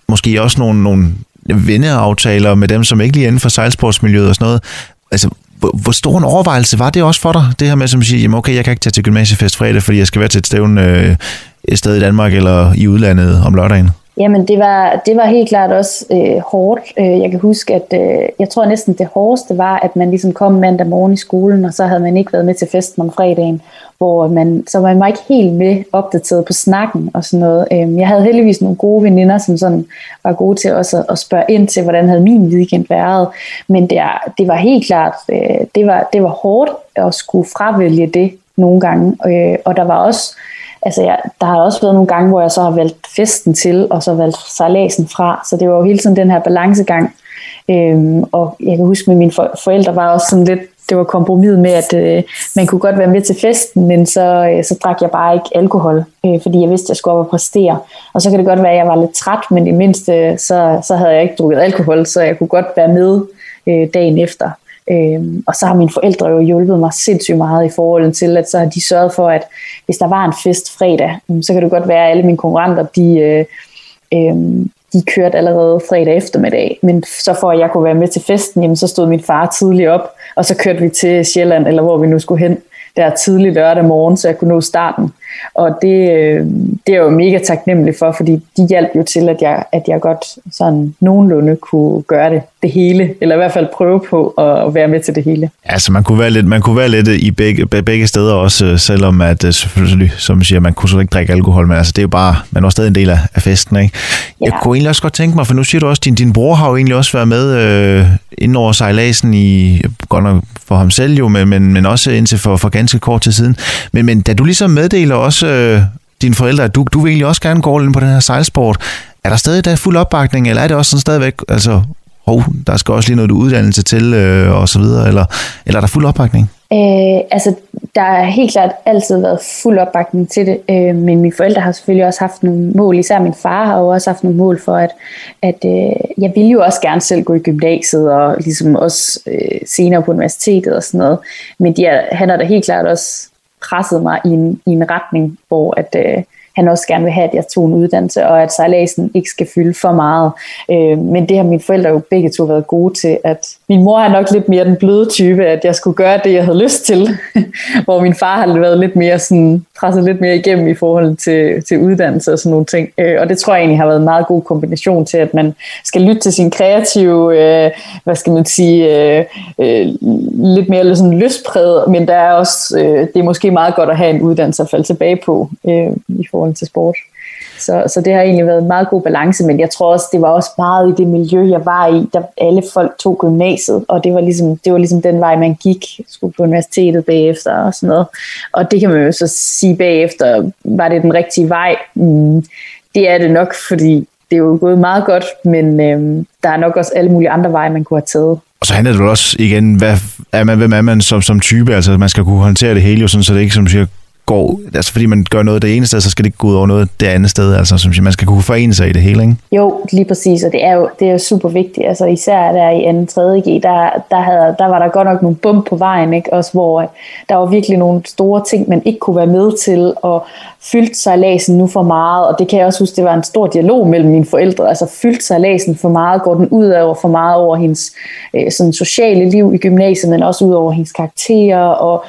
måske også nogle, nogle venneaftaler med dem, som ikke lige er inden for sejlsportsmiljøet og sådan noget. Altså, hvor, stor en overvejelse var det også for dig? Det her med, som siger, jamen okay, jeg kan ikke tage til gymnasiefest fredag, fordi jeg skal være til et stævn øh, et sted i Danmark eller i udlandet om lørdagen. Jamen, det var, det var helt klart også øh, hårdt. Øh, jeg kan huske, at øh, jeg tror næsten det hårdeste var, at man ligesom kom mandag morgen i skolen, og så havde man ikke været med til festen om fredagen, hvor man, så man var ikke helt med opdateret på snakken og sådan noget. Øhm, jeg havde heldigvis nogle gode veninder, som sådan var gode til også at, at spørge ind til, hvordan havde min weekend været. Men det, er, det var helt klart, øh, det, var, det var hårdt at skulle fravælge det nogle gange. Øh, og der var også altså jeg, der har også været nogle gange, hvor jeg så har valgt festen til, og så valgt sejladsen fra, så det var jo hele tiden den her balancegang. Øhm, og jeg kan huske, at mine forældre var også sådan lidt, det var kompromis med, at øh, man kunne godt være med til festen, men så, øh, så drak jeg bare ikke alkohol, øh, fordi jeg vidste, at jeg skulle op og præstere. Og så kan det godt være, at jeg var lidt træt, men i mindste, så, så havde jeg ikke drukket alkohol, så jeg kunne godt være med øh, dagen efter. Øhm, og så har mine forældre jo hjulpet mig sindssygt meget i forhold til, at så har de sørget for, at hvis der var en fest fredag, mm, så kan det godt være, at alle mine konkurrenter, de, øh, øh, de kørte allerede fredag eftermiddag. Men så for at jeg kunne være med til festen, jamen, så stod min far tidligt op, og så kørte vi til Sjælland, eller hvor vi nu skulle hen, der tidlig lørdag morgen, så jeg kunne nå starten. Og det, øh, det er jeg jo mega taknemmelig for, fordi de hjalp jo til, at jeg, at jeg godt sådan nogenlunde kunne gøre det, det hele, eller i hvert fald prøve på at være med til det hele. Altså man kunne være lidt, man kunne være lidt i begge, begge steder også, øh, selvom at øh, selvfølgelig, som siger, man kunne så ikke drikke alkohol, men altså det er jo bare, man var stadig en del af, af festen, ikke? Ja. Jeg kunne egentlig også godt tænke mig, for nu siger du også, din, din bror har jo egentlig også været med øh, inden over sejladsen i, godt nok for ham selv jo, men, men, men også indtil for, for ganske kort tid siden. Men, men da du ligesom meddeler også øh, dine forældre, at du, du vil egentlig også gerne gå ind på den her sejlsport, er der stadig der fuld opbakning, eller er det også sådan stadigvæk, altså, hov, der skal også lige noget uddannelse til, øh, og så videre, eller, eller er der fuld opbakning? Øh, altså, der har helt klart altid været fuld opbakning til det, øh, men mine forældre har selvfølgelig også haft nogle mål, især min far har jo også haft nogle mål for, at, at øh, jeg ville jo også gerne selv gå i gymnasiet, og ligesom også øh, senere på universitetet og sådan noget, men de er, han har da helt klart også pressede mig i en, i en retning, hvor at, øh, han også gerne vil have, at jeg tog en uddannelse, og at sejladsen ikke skal fylde for meget. Øh, men det har mine forældre jo begge to været gode til, at min mor er nok lidt mere den bløde type, at jeg skulle gøre det, jeg havde lyst til, hvor min far har været lidt mere sådan, presset lidt mere igennem i forhold til, til uddannelse og sådan nogle ting. Øh, og det tror jeg egentlig har været en meget god kombination til, at man skal lytte til sin kreative, øh, hvad skal man sige, øh, øh, lidt mere sådan lystpræget, men der er også, øh, det er måske meget godt at have en uddannelse at falde tilbage på øh, i forhold til sport. Så, så det har egentlig været en meget god balance, men jeg tror også, det var også meget i det miljø, jeg var i, der alle folk tog gymnasiet, og det var ligesom, det var ligesom den vej, man gik, skulle på universitetet bagefter og sådan noget. Og det kan man jo så sige bagefter, var det den rigtige vej? Mm, det er det nok, fordi det er jo gået meget godt, men øhm, der er nok også alle mulige andre veje, man kunne have taget. Og så handler det også igen, hvad er man, hvem er man som, som type? Altså, man skal kunne håndtere det hele, jo, sådan, så det ikke, som siger, går, altså fordi man gør noget det ene sted, så skal det ikke gå ud over noget det andet sted, altså som man skal kunne forene sig i det hele, ikke? Jo, lige præcis, og det er jo, det er jo super vigtigt, altså især der i 2. 3. G, der, der, havde, der var der godt nok nogle bump på vejen, ikke? Også hvor øh, der var virkelig nogle store ting, man ikke kunne være med til, og fyldt sig læsen nu for meget, og det kan jeg også huske, det var en stor dialog mellem mine forældre, altså fyldt sig læsen for meget, går den ud over for meget over hendes øh, sådan sociale liv i gymnasiet, men også ud over hendes karakterer, og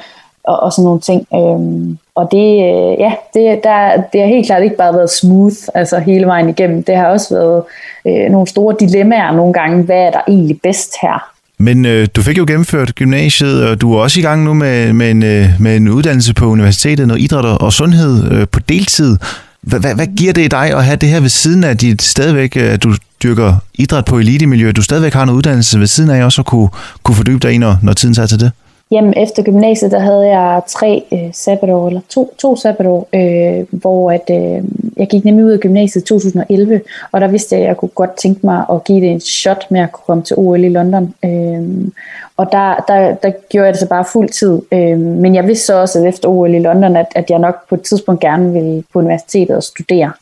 og, og sådan nogle ting. Øhm, og det, øh, ja, det, der, det har helt klart ikke bare været smooth, altså hele vejen igennem. Det har også været øh, nogle store dilemmaer nogle gange. Hvad er der egentlig bedst her? Men øh, du fik jo gennemført gymnasiet, og du er også i gang nu med, med, en, øh, med en uddannelse på universitetet, noget idræt og sundhed øh, på deltid. Hvad, hvad, hvad giver det dig at have det her ved siden af dit stadigvæk, at du dyrker idræt på elitemiljø, du stadigvæk har en uddannelse ved siden af også at kunne, kunne fordybe dig i, når, når tiden tager til det? Jamen, efter gymnasiet, der havde jeg tre øh, sabbatår, eller to, to sabbatår, øh, hvor at, øh, jeg gik nemlig ud af gymnasiet i 2011, og der vidste jeg, at jeg kunne godt tænke mig at give det en shot med at kunne komme til OL i London. Øh, og der, der, der gjorde jeg det så bare fuld tid. Øh, men jeg vidste så også, at efter OL i London, at, at jeg nok på et tidspunkt gerne ville på universitetet og studere.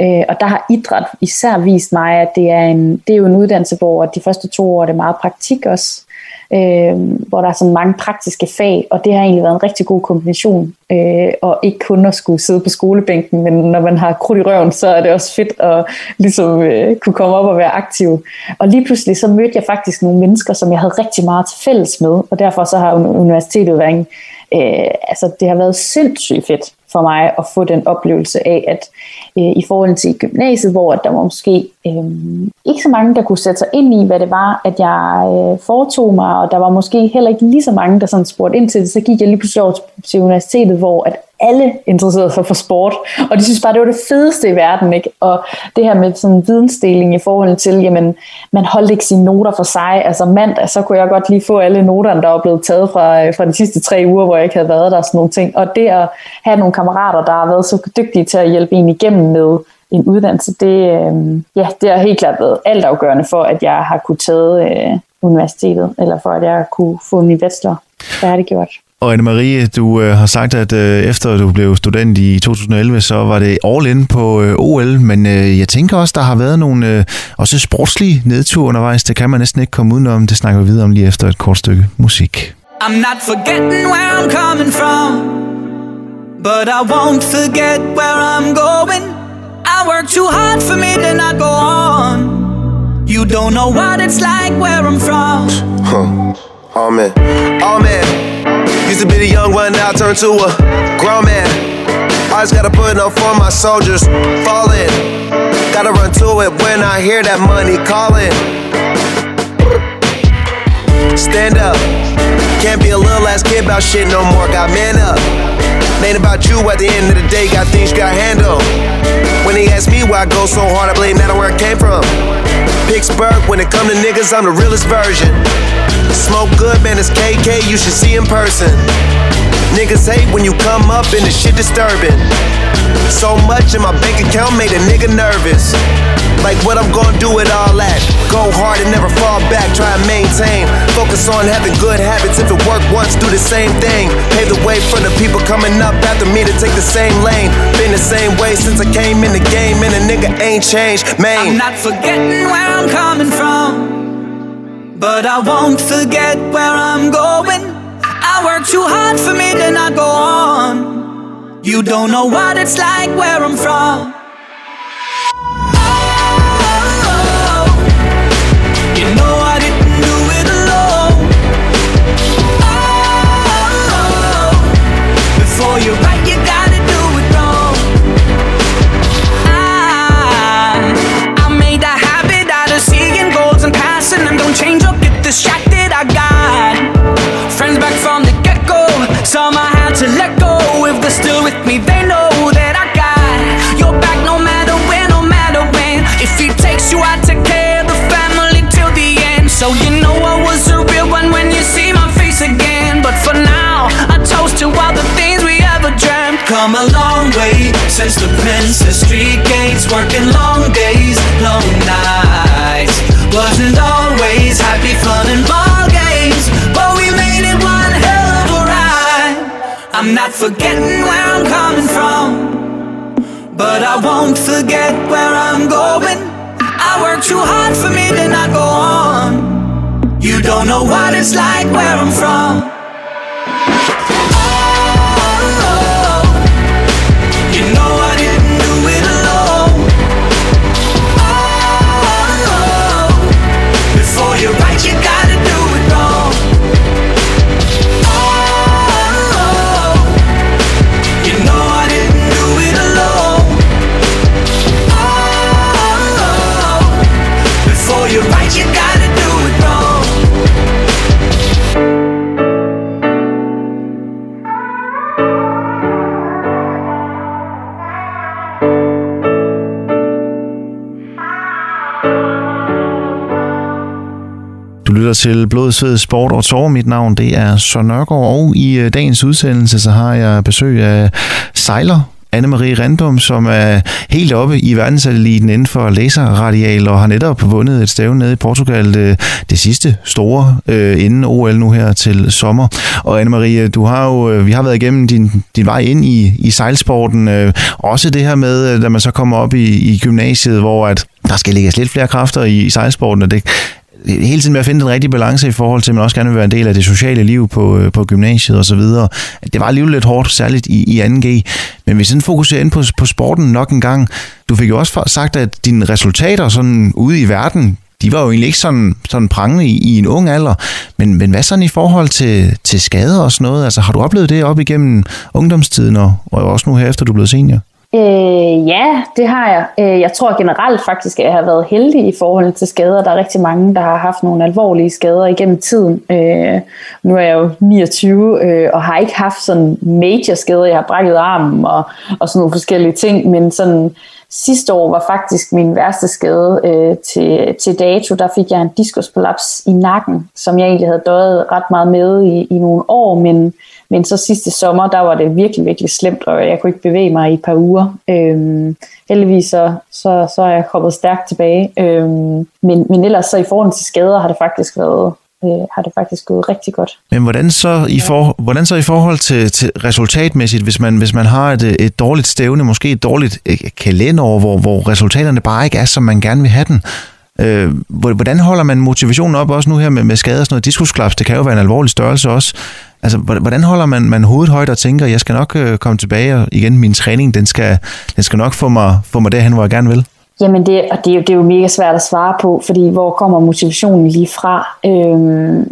Øh, og der har idræt især vist mig, at det er, en, det er jo en uddannelse, hvor de første to år er det meget praktik også øh, hvor der er sådan mange praktiske fag, og det har egentlig været en rigtig god kombination, øh, og ikke kun at skulle sidde på skolebænken, men når man har krudt i røven, så er det også fedt at ligesom, øh, kunne komme op og være aktiv. Og lige pludselig så mødte jeg faktisk nogle mennesker, som jeg havde rigtig meget til fælles med, og derfor så har universitetet været en, øh, altså det har været sindssygt fedt for mig at få den oplevelse af, at øh, i forhold til gymnasiet, hvor der var måske øh, ikke så mange, der kunne sætte sig ind i, hvad det var, at jeg øh, foretog mig, og der var måske heller ikke lige så mange, der sådan spurgte ind til det, så gik jeg lige pludselig over til universitetet, hvor at alle interesserede sig for sport, og de synes bare, det var det fedeste i verden, ikke? Og det her med sådan vidensdeling i forhold til, jamen, man holdt ikke sine noter for sig, altså mandag, så kunne jeg godt lige få alle noterne, der var blevet taget fra, øh, fra de sidste tre uger, hvor jeg ikke havde været der, sådan nogle ting, og det at have nogle kammerater, der har været så dygtige til at hjælpe en igennem med en uddannelse, det, øh, ja, det har helt klart været altafgørende for, at jeg har kunne tage øh, universitetet, eller for at jeg kunne få min bachelor færdiggjort. Og Anne-Marie, du øh, har sagt, at øh, efter du blev student i 2011, så var det all in på øh, OL, men øh, jeg tænker også, der har været nogle øh, også sportslige nedture undervejs. Det kan man næsten ikke komme udenom. Det snakker vi videre om lige efter et kort stykke musik. I'm not forgetting where I'm coming from But I won't forget where I'm going I work too hard for me to not go on You don't know what it's like where I'm from Huh. Amen. Amen. Used to be the young one, now turned to a grown man. I just gotta put up for my soldiers, falling. Gotta run to it when I hear that money calling. Stand up, can't be a little ass kid about shit no more. Got man up. Ain't about you at the end of the day, got things you gotta handle. When they ask me why I go so hard, I blame that on where I came from. Pittsburgh, when it come to niggas, I'm the realest version. Smoke good, man, it's KK, you should see in person. Niggas hate when you come up and the shit disturbing. So much in my bank account made a nigga nervous. Like what I'm gonna do with all that. Go hard and never fall back, try and maintain. Focus on having good habits. If it worked once, do the same thing. Pave the way for the people coming up after me to take the same lane. Been the same way since I came in the game, and a nigga ain't changed, man. I'm not forgetting where I'm coming from. But I won't forget where I'm going. I work too hard for me to not go on. You don't know what it's like where I'm from. with me, they know that I got your back no matter where, no matter when. If he takes you, I take care of the family till the end. So you know I was a real one when you see my face again. But for now, I toast to all the things we ever dreamt. Come a long way since the princess street gates, working long days, long nights. Wasn't always happy, fun, and ball I'm not forgetting where I'm coming from, but I won't forget where I'm going. I work too hard for me to not go on. You don't know what it's like where I'm from. Lytter til Blod, Sved, Sport og Tår. Mit navn det er Søren Nørgaard, og i øh, dagens udsendelse så har jeg besøg af sejler Anne-Marie Randum, som er helt oppe i verdenseliten inden for laserradial og har netop vundet et stævne nede i Portugal, det, det sidste store øh, inden OL nu her til sommer. Og Anne-Marie, du har jo, øh, vi har været igennem din, din vej ind i, i sejlsporten. Øh, også det her med, øh, da man så kommer op i, i gymnasiet, hvor at der skal lægges lidt flere kræfter i, i sejlsporten, og det, hele tiden med at finde den rigtige balance i forhold til, at man også gerne vil være en del af det sociale liv på, øh, på gymnasiet osv. Det var alligevel lidt hårdt, særligt i, i 2G. Men hvis den fokuserer ind på, på sporten nok en gang, du fik jo også sagt, at dine resultater sådan ude i verden, de var jo egentlig ikke sådan, sådan prangende i, i en ung alder. Men, men hvad sådan i forhold til, til skader og sådan noget? Altså har du oplevet det op igennem ungdomstiden og, og også nu her efter du er blevet senior? Øh, ja, det har jeg. Øh, jeg tror generelt faktisk, at jeg har været heldig i forhold til skader. Der er rigtig mange, der har haft nogle alvorlige skader igennem tiden. Øh, nu er jeg jo 29 øh, og har ikke haft sådan major skader. Jeg har brækket armen og, og sådan nogle forskellige ting, men sådan sidste år var faktisk min værste skade øh, til, til dato. Der fik jeg en diskusprolaps i nakken, som jeg egentlig havde døjet ret meget med i, i nogle år, men men så sidste sommer, der var det virkelig, virkelig slemt, og jeg kunne ikke bevæge mig i et par uger. Øhm, heldigvis så, så, så er jeg kommet stærkt tilbage. Øhm, men, men ellers så i forhold til skader har det faktisk været øh, har det faktisk gået rigtig godt. Men hvordan så i, for, hvordan så i forhold til, til resultatmæssigt, hvis man, hvis man har et, et dårligt stævne, måske et dårligt øh, kalenderår, hvor, hvor resultaterne bare ikke er, som man gerne vil have den, Øh, hvordan holder man motivationen op også nu her med, med skader og sådan noget? Diskusklaps, det kan jo være en alvorlig størrelse også. Altså, hvordan holder man, man hovedet højt og tænker, jeg skal nok øh, komme tilbage, og igen, min træning, den skal, den skal nok få mig, få mig derhen, hvor jeg gerne vil? Jamen, det, og det, er jo, det er jo mega svært at svare på, fordi hvor kommer motivationen lige fra? Øhm,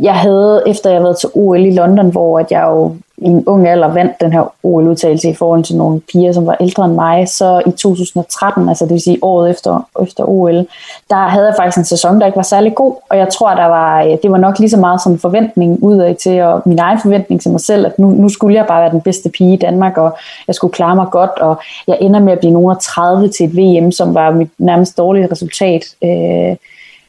jeg havde, efter jeg havde været til OL i London, hvor at jeg jo i en ung alder vandt den her OL-udtalelse i forhold til nogle piger, som var ældre end mig, så i 2013, altså det vil sige året efter, efter OL, der havde jeg faktisk en sæson, der ikke var særlig god, og jeg tror, der var, øh, det var nok lige så meget som en forventning udad til, og min egen forventning til mig selv, at nu, nu skulle jeg bare være den bedste pige i Danmark, og jeg skulle klare mig godt, og jeg ender med at blive nogen af 30 til et VM, som var mit nærmest dårlige resultat. Øh,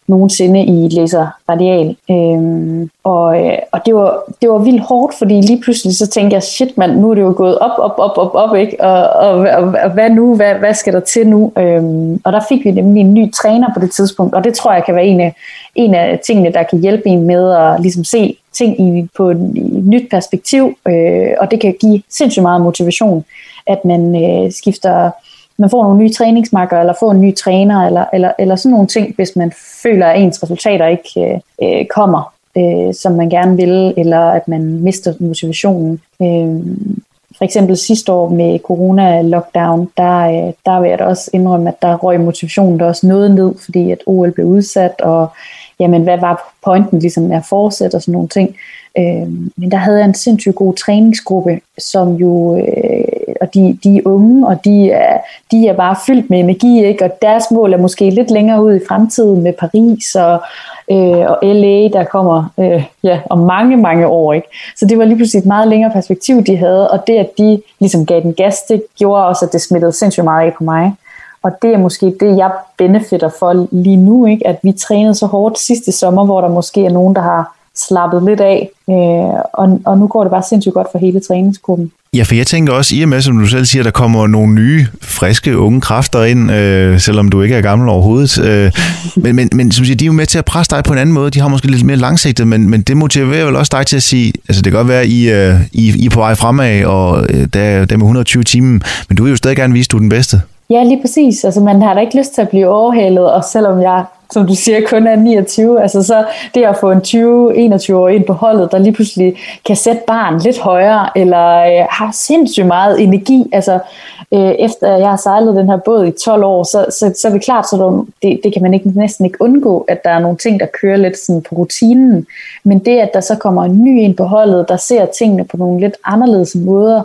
nogensinde i Læser Radial. Øhm, og øh, og det, var, det var vildt hårdt, fordi lige pludselig så tænkte jeg, shit mand, nu er det jo gået op, op, op, op, op, ikke? Og, og, og, og hvad nu? Hvad, hvad skal der til nu? Øhm, og der fik vi nemlig en ny træner på det tidspunkt, og det tror jeg kan være en af, en af tingene, der kan hjælpe en med at ligesom se ting i, på et, i et nyt perspektiv, øh, og det kan give sindssygt meget motivation, at man øh, skifter man får nogle nye træningsmarker, eller får en ny træner, eller, eller, eller sådan nogle ting, hvis man føler, at ens resultater ikke øh, øh, kommer, øh, som man gerne vil, eller at man mister motivationen. Øh, for eksempel sidste år med corona-lockdown, der, øh, der vil jeg da også indrømme, at der røg motivationen der også noget ned, fordi at OL blev udsat, og jamen, hvad var pointen ligesom med at fortsætte og sådan nogle ting. Øh, men der havde jeg en sindssygt god træningsgruppe, som jo øh, og de, de er unge, og de er, de er bare fyldt med energi, ikke? og deres mål er måske lidt længere ud i fremtiden med Paris og, øh, og LA, der kommer øh, ja, om mange, mange år. Ikke? Så det var lige pludselig et meget længere perspektiv, de havde, og det, at de ligesom gav den gas, det gjorde også, at det smittede sindssygt meget af på mig. Og det er måske det, jeg benefitter for lige nu, ikke? at vi trænede så hårdt sidste sommer, hvor der måske er nogen, der har slappet lidt af, øh, og, og nu går det bare sindssygt godt for hele træningsgruppen. Ja, for jeg tænker også, i og med, som du selv siger, der kommer nogle nye, friske, unge kræfter ind, øh, selvom du ikke er gammel overhovedet. Øh, men, men, men som siger, de er jo med til at presse dig på en anden måde. De har måske lidt mere langsigtet, men, men det motiverer vel også dig til at sige, altså det kan godt være, at I, øh, I, I er på vej fremad, og øh, der, der er med 120 timer, men du vil jo stadig gerne vise, at du er den bedste. Ja, lige præcis. Altså, man har da ikke lyst til at blive overhalet, og selvom jeg som du siger, kun er 29. Altså så det at få en 20-21 år ind på holdet, der lige pludselig kan sætte barn lidt højere, eller øh, har sindssygt meget energi. Altså øh, efter jeg har sejlet den her båd i 12 år, så, så, så er det klart, så det, det kan man ikke, næsten ikke undgå, at der er nogle ting, der kører lidt sådan på rutinen. Men det, at der så kommer en ny ind på holdet, der ser tingene på nogle lidt anderledes måder,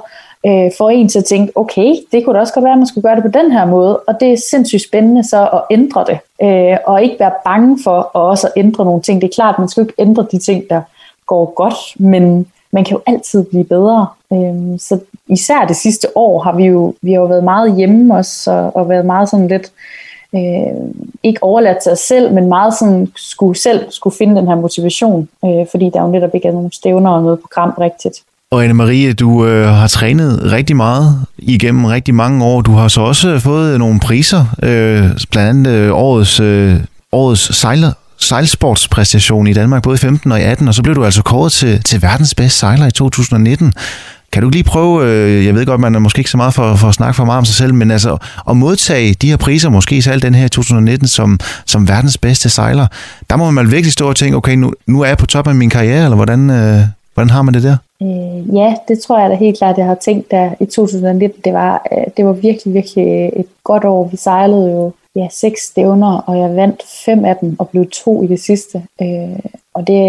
øh, får en til at tænke, okay, det kunne da også godt være, at man skulle gøre det på den her måde, og det er sindssygt spændende så at ændre det, øh, og ikke være bange for at også at ændre nogle ting. Det er klart, man skal ikke ændre de ting, der går godt, men man kan jo altid blive bedre. Øh, så især det sidste år har vi jo, vi har jo været meget hjemme også, og, og været meget sådan lidt, øh, ikke overladt til os selv, men meget sådan skulle selv skulle finde den her motivation, øh, fordi der jo netop ikke er nogen stævner og noget program rigtigt. Og Anne-Marie, du øh, har trænet rigtig meget igennem rigtig mange år. Du har så også fået nogle priser, øh, blandt andet øh, årets, øh, årets sejler, sejlsportspræstation i Danmark, både i 15 og i 18, og så blev du altså kåret til, til verdens bedste sejler i 2019. Kan du lige prøve, øh, jeg ved godt, man er måske ikke så meget for, for at snakke for meget om sig selv, men altså at modtage de her priser, måske især den her i 2019, som, som verdens bedste sejler, der må man virkelig stå og tænke, okay, nu, nu er jeg på toppen af min karriere, eller hvordan, øh, hvordan har man det der? Øh, ja, det tror jeg da helt klart, jeg har tænkt der i 2019. Det var, øh, det var virkelig, virkelig øh, et godt år. Vi sejlede jo ja, seks stævner, og jeg vandt fem af dem og blev to i det sidste. Øh, og det,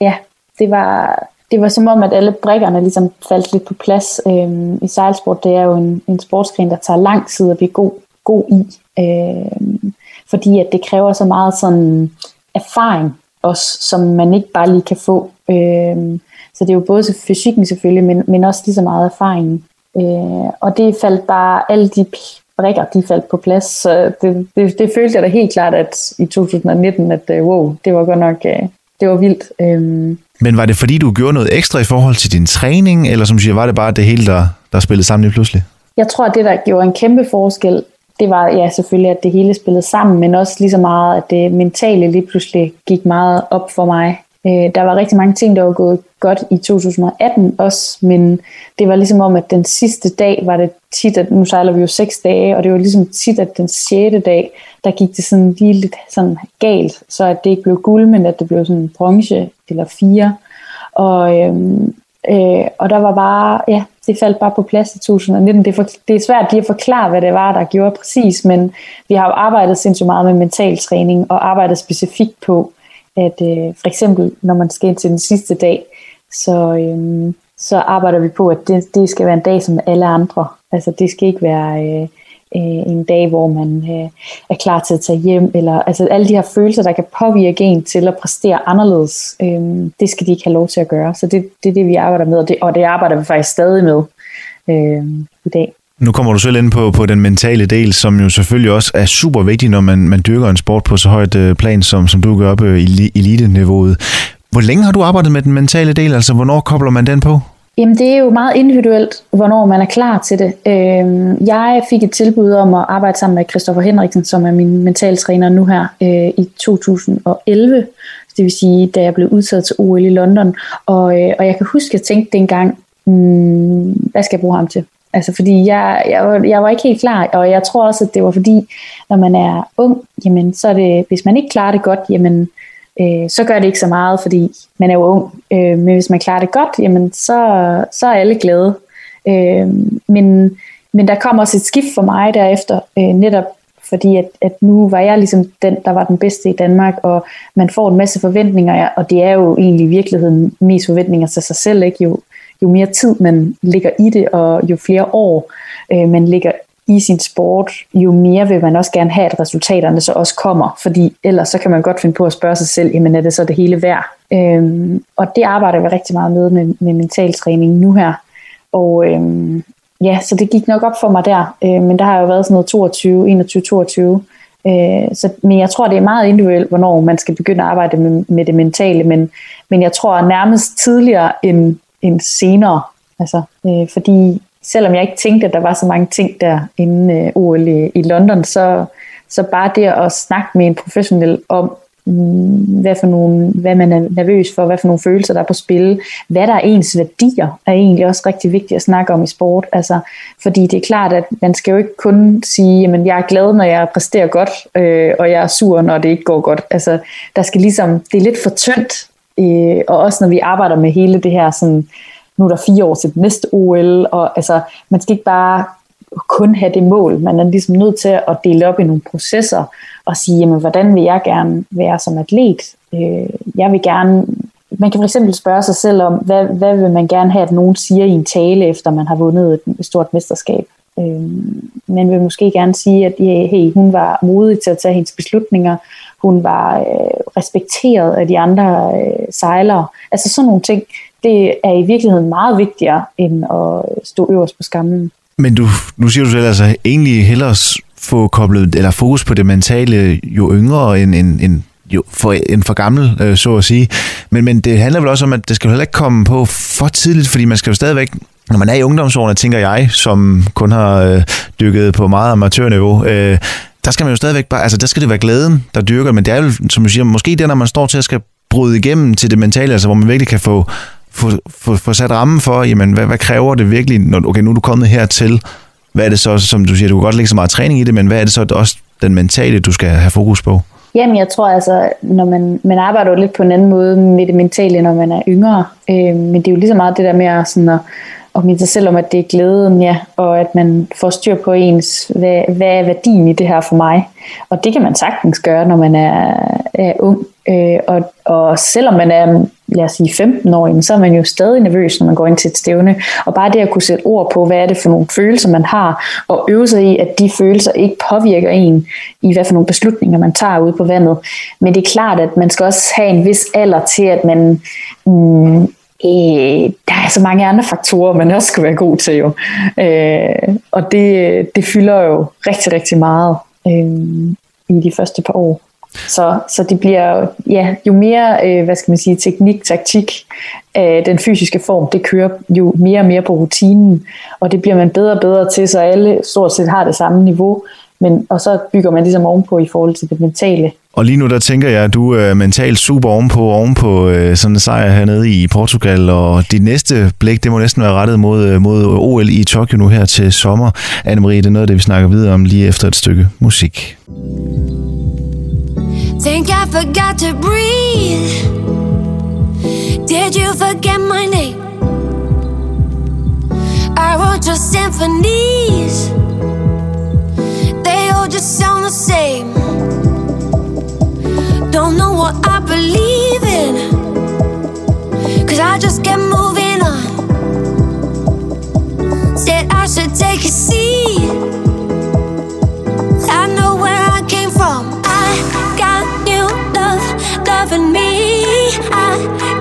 ja, det var, det var som om, at alle brikkerne ligesom faldt lidt på plads. Øh, I sejlsport, det er jo en, en sportsgren, der tager lang tid at blive god, god i. Øh, fordi at det kræver så meget sådan erfaring også, som man ikke bare lige kan få. Øh, så det er jo både fysikken selvfølgelig, men, men også lige så meget erfaringen. Øh, og det faldt bare, alle de brikker, de faldt på plads. Så det, det, det følte jeg da helt klart, at i 2019, at øh, wow, det var godt nok, øh, det var vildt. Øh, men var det fordi, du gjorde noget ekstra i forhold til din træning, eller som siger, var det bare det hele, der, der spillede sammen lige pludselig? Jeg tror, at det, der gjorde en kæmpe forskel, det var ja, selvfølgelig, at det hele spillede sammen, men også lige så meget, at det mentale lige pludselig gik meget op for mig. Øh, der var rigtig mange ting, der var gået godt i 2018 også, men det var ligesom om, at den sidste dag var det tit, at nu sejler vi jo seks dage, og det var ligesom tit, at den sjette dag, der gik det sådan lige lidt sådan galt, så at det ikke blev guld, men at det blev sådan en bronze eller fire. Og, øhm, øh, og der var bare, ja, det faldt bare på plads i 2019. Det er, for, det er svært lige at forklare, hvad det var, der gjorde præcis, men vi har jo arbejdet sindssygt meget med mental træning, og arbejdet specifikt på, at øh, for eksempel, når man skal ind til den sidste dag, så, øh, så arbejder vi på, at det, det skal være en dag som alle andre. Altså det skal ikke være øh, øh, en dag, hvor man øh, er klar til at tage hjem, eller altså alle de her følelser, der kan påvirke en til at præstere anderledes, øh, det skal de ikke have lov til at gøre. Så det, det er det, vi arbejder med, og det, og det arbejder vi faktisk stadig med øh, i dag. Nu kommer du selv ind på, på den mentale del, som jo selvfølgelig også er super vigtig, når man, man dyrker en sport på så højt øh, plan, som, som du gør op øh, i elite-niveauet. Hvor længe har du arbejdet med den mentale del? Altså, hvornår kobler man den på? Jamen, det er jo meget individuelt, hvornår man er klar til det. Øhm, jeg fik et tilbud om at arbejde sammen med Christoffer Henriksen, som er min mentaltræner nu her øh, i 2011. Det vil sige, da jeg blev udtaget til OL i London. Og, øh, og jeg kan huske, at jeg tænkte dengang, hmm, hvad skal jeg bruge ham til? Altså fordi jeg, jeg, var, jeg var ikke helt klar, og jeg tror også, at det var fordi, når man er ung, jamen så er det, hvis man ikke klarer det godt, jamen øh, så gør det ikke så meget, fordi man er jo ung. Øh, men hvis man klarer det godt, jamen så, så er alle glade. Øh, men, men der kom også et skift for mig derefter, øh, netop fordi at, at nu var jeg ligesom den, der var den bedste i Danmark, og man får en masse forventninger, og det er jo egentlig i virkeligheden mest forventninger til sig selv, ikke? Jo, jo mere tid man ligger i det, og jo flere år øh, man ligger i sin sport, jo mere vil man også gerne have, at resultaterne så også kommer, fordi ellers så kan man godt finde på at spørge sig selv, jamen er det så det hele værd? Øhm, og det arbejder vi rigtig meget med, med, med mental træning nu her. Og øhm, ja, så det gik nok op for mig der, øh, men der har jo været sådan noget 22, 21, 22, Øh, så, men jeg tror, det er meget individuelt, hvornår man skal begynde at arbejde med, med det mentale, men, men jeg tror nærmest tidligere end, end senere. Altså, øh, fordi selvom jeg ikke tænkte, at der var så mange ting der inden øh, OL i, i London, så, så bare det at snakke med en professionel om, mm, hvad, for nogle, hvad man er nervøs for, hvad for nogle følelser der er på spil, hvad der er ens værdier, er egentlig også rigtig vigtigt at snakke om i sport. Altså, fordi det er klart, at man skal jo ikke kun sige, at jeg er glad, når jeg præsterer godt, øh, og jeg er sur, når det ikke går godt. Altså, der skal ligesom, det er lidt for tyndt, øh, og også når vi arbejder med hele det her sådan, nu er der fire år til det næste OL, og altså, man skal ikke bare kun have det mål. Man er ligesom nødt til at dele op i nogle processer og sige, jamen, hvordan vil jeg gerne være som atlet? Øh, jeg vil gerne, man kan for eksempel spørge sig selv om, hvad, hvad vil man gerne have, at nogen siger i en tale, efter man har vundet et stort mesterskab? Øh, man vil måske gerne sige, at hey, hun var modig til at tage hendes beslutninger, hun var øh, respekteret af de andre øh, sejlere. Altså sådan nogle ting, det er i virkeligheden meget vigtigere, end at stå øverst på skammen. Men du, nu siger du selv, altså egentlig hellere få koblet, eller fokus på det mentale jo yngre end, end, end jo for, en for gammel, øh, så at sige. Men, men det handler vel også om, at det skal heller ikke komme på for tidligt, fordi man skal jo stadigvæk, når man er i ungdomsårene, tænker jeg, som kun har øh, dykket på meget amatørniveau, øh, der skal man jo stadigvæk bare, altså der skal det være glæden, der dyrker, men det er jo, som du siger, måske det, når man står til at skal bryde igennem til det mentale, altså hvor man virkelig kan få få, få, få sat rammen for, jamen, hvad, hvad kræver det virkelig, når okay, nu er du kommet hertil, hvad er det så, som du siger, du kan godt lægge så meget træning i det, men hvad er det så også den mentale, du skal have fokus på? Jamen, jeg tror altså, når man, man arbejder jo lidt på en anden måde med det mentale, når man er yngre. Øh, men det er jo lige så meget det der med at, sådan at, og minde sig selv om, at det er glæden, ja, og at man får styr på ens, hvad, hvad er værdien i det her for mig. Og det kan man sagtens gøre, når man er, er ung. Øh, og, og selvom man er lad os sige 15 år, så er man jo stadig nervøs, når man går ind til et stævne. Og bare det at kunne sætte ord på, hvad er det for nogle følelser, man har, og øve sig i, at de følelser ikke påvirker en i, hvad for nogle beslutninger, man tager ude på vandet. Men det er klart, at man skal også have en vis alder til, at man... Mm, øh, der er så mange andre faktorer, man også skal være god til jo. Øh, og det, det fylder jo rigtig, rigtig meget øh, i de første par år. Så, så det bliver, ja, jo mere, øh, hvad skal man sige, teknik, taktik, øh, den fysiske form, det kører jo mere og mere på rutinen, og det bliver man bedre og bedre til, så alle stort set har det samme niveau, men, og så bygger man ligesom ovenpå i forhold til det mentale. Og lige nu der tænker jeg, at du er mentalt super ovenpå, ovenpå øh, sådan en sejr hernede i Portugal, og dit næste blik, det må næsten være rettet mod, øh, mod OL i Tokyo nu her til sommer. Anne-Marie, det er noget af det, vi snakker videre om lige efter et stykke musik. Think I forgot to breathe? Did you forget my name? I wrote your symphonies, they all just sound the same. Don't know what I believe in, cause I just kept moving on. Said I should take a seat. I know where I came from. I got new love, loving me. I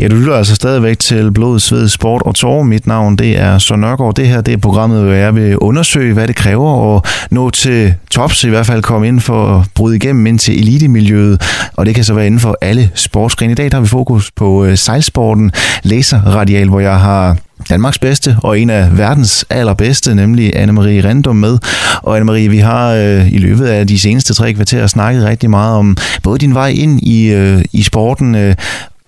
Ja, du lytter altså stadigvæk til Blod, Sved, Sport og Tår. Mit navn det er Søren Nørgaard. Det her det er programmet, hvor jeg vil undersøge, hvad det kræver at nå til tops, i hvert fald komme ind for at bryde igennem ind til elitemiljøet. Og det kan så være inden for alle sportsgrene. I dag der har vi fokus på øh, sejlsporten, laserradial, hvor jeg har Danmarks bedste og en af verdens allerbedste, nemlig Anne-Marie Rendum med. Og Anne-Marie, vi har øh, i løbet af de seneste tre kvarterer snakket rigtig meget om både din vej ind i, øh, i sporten, øh,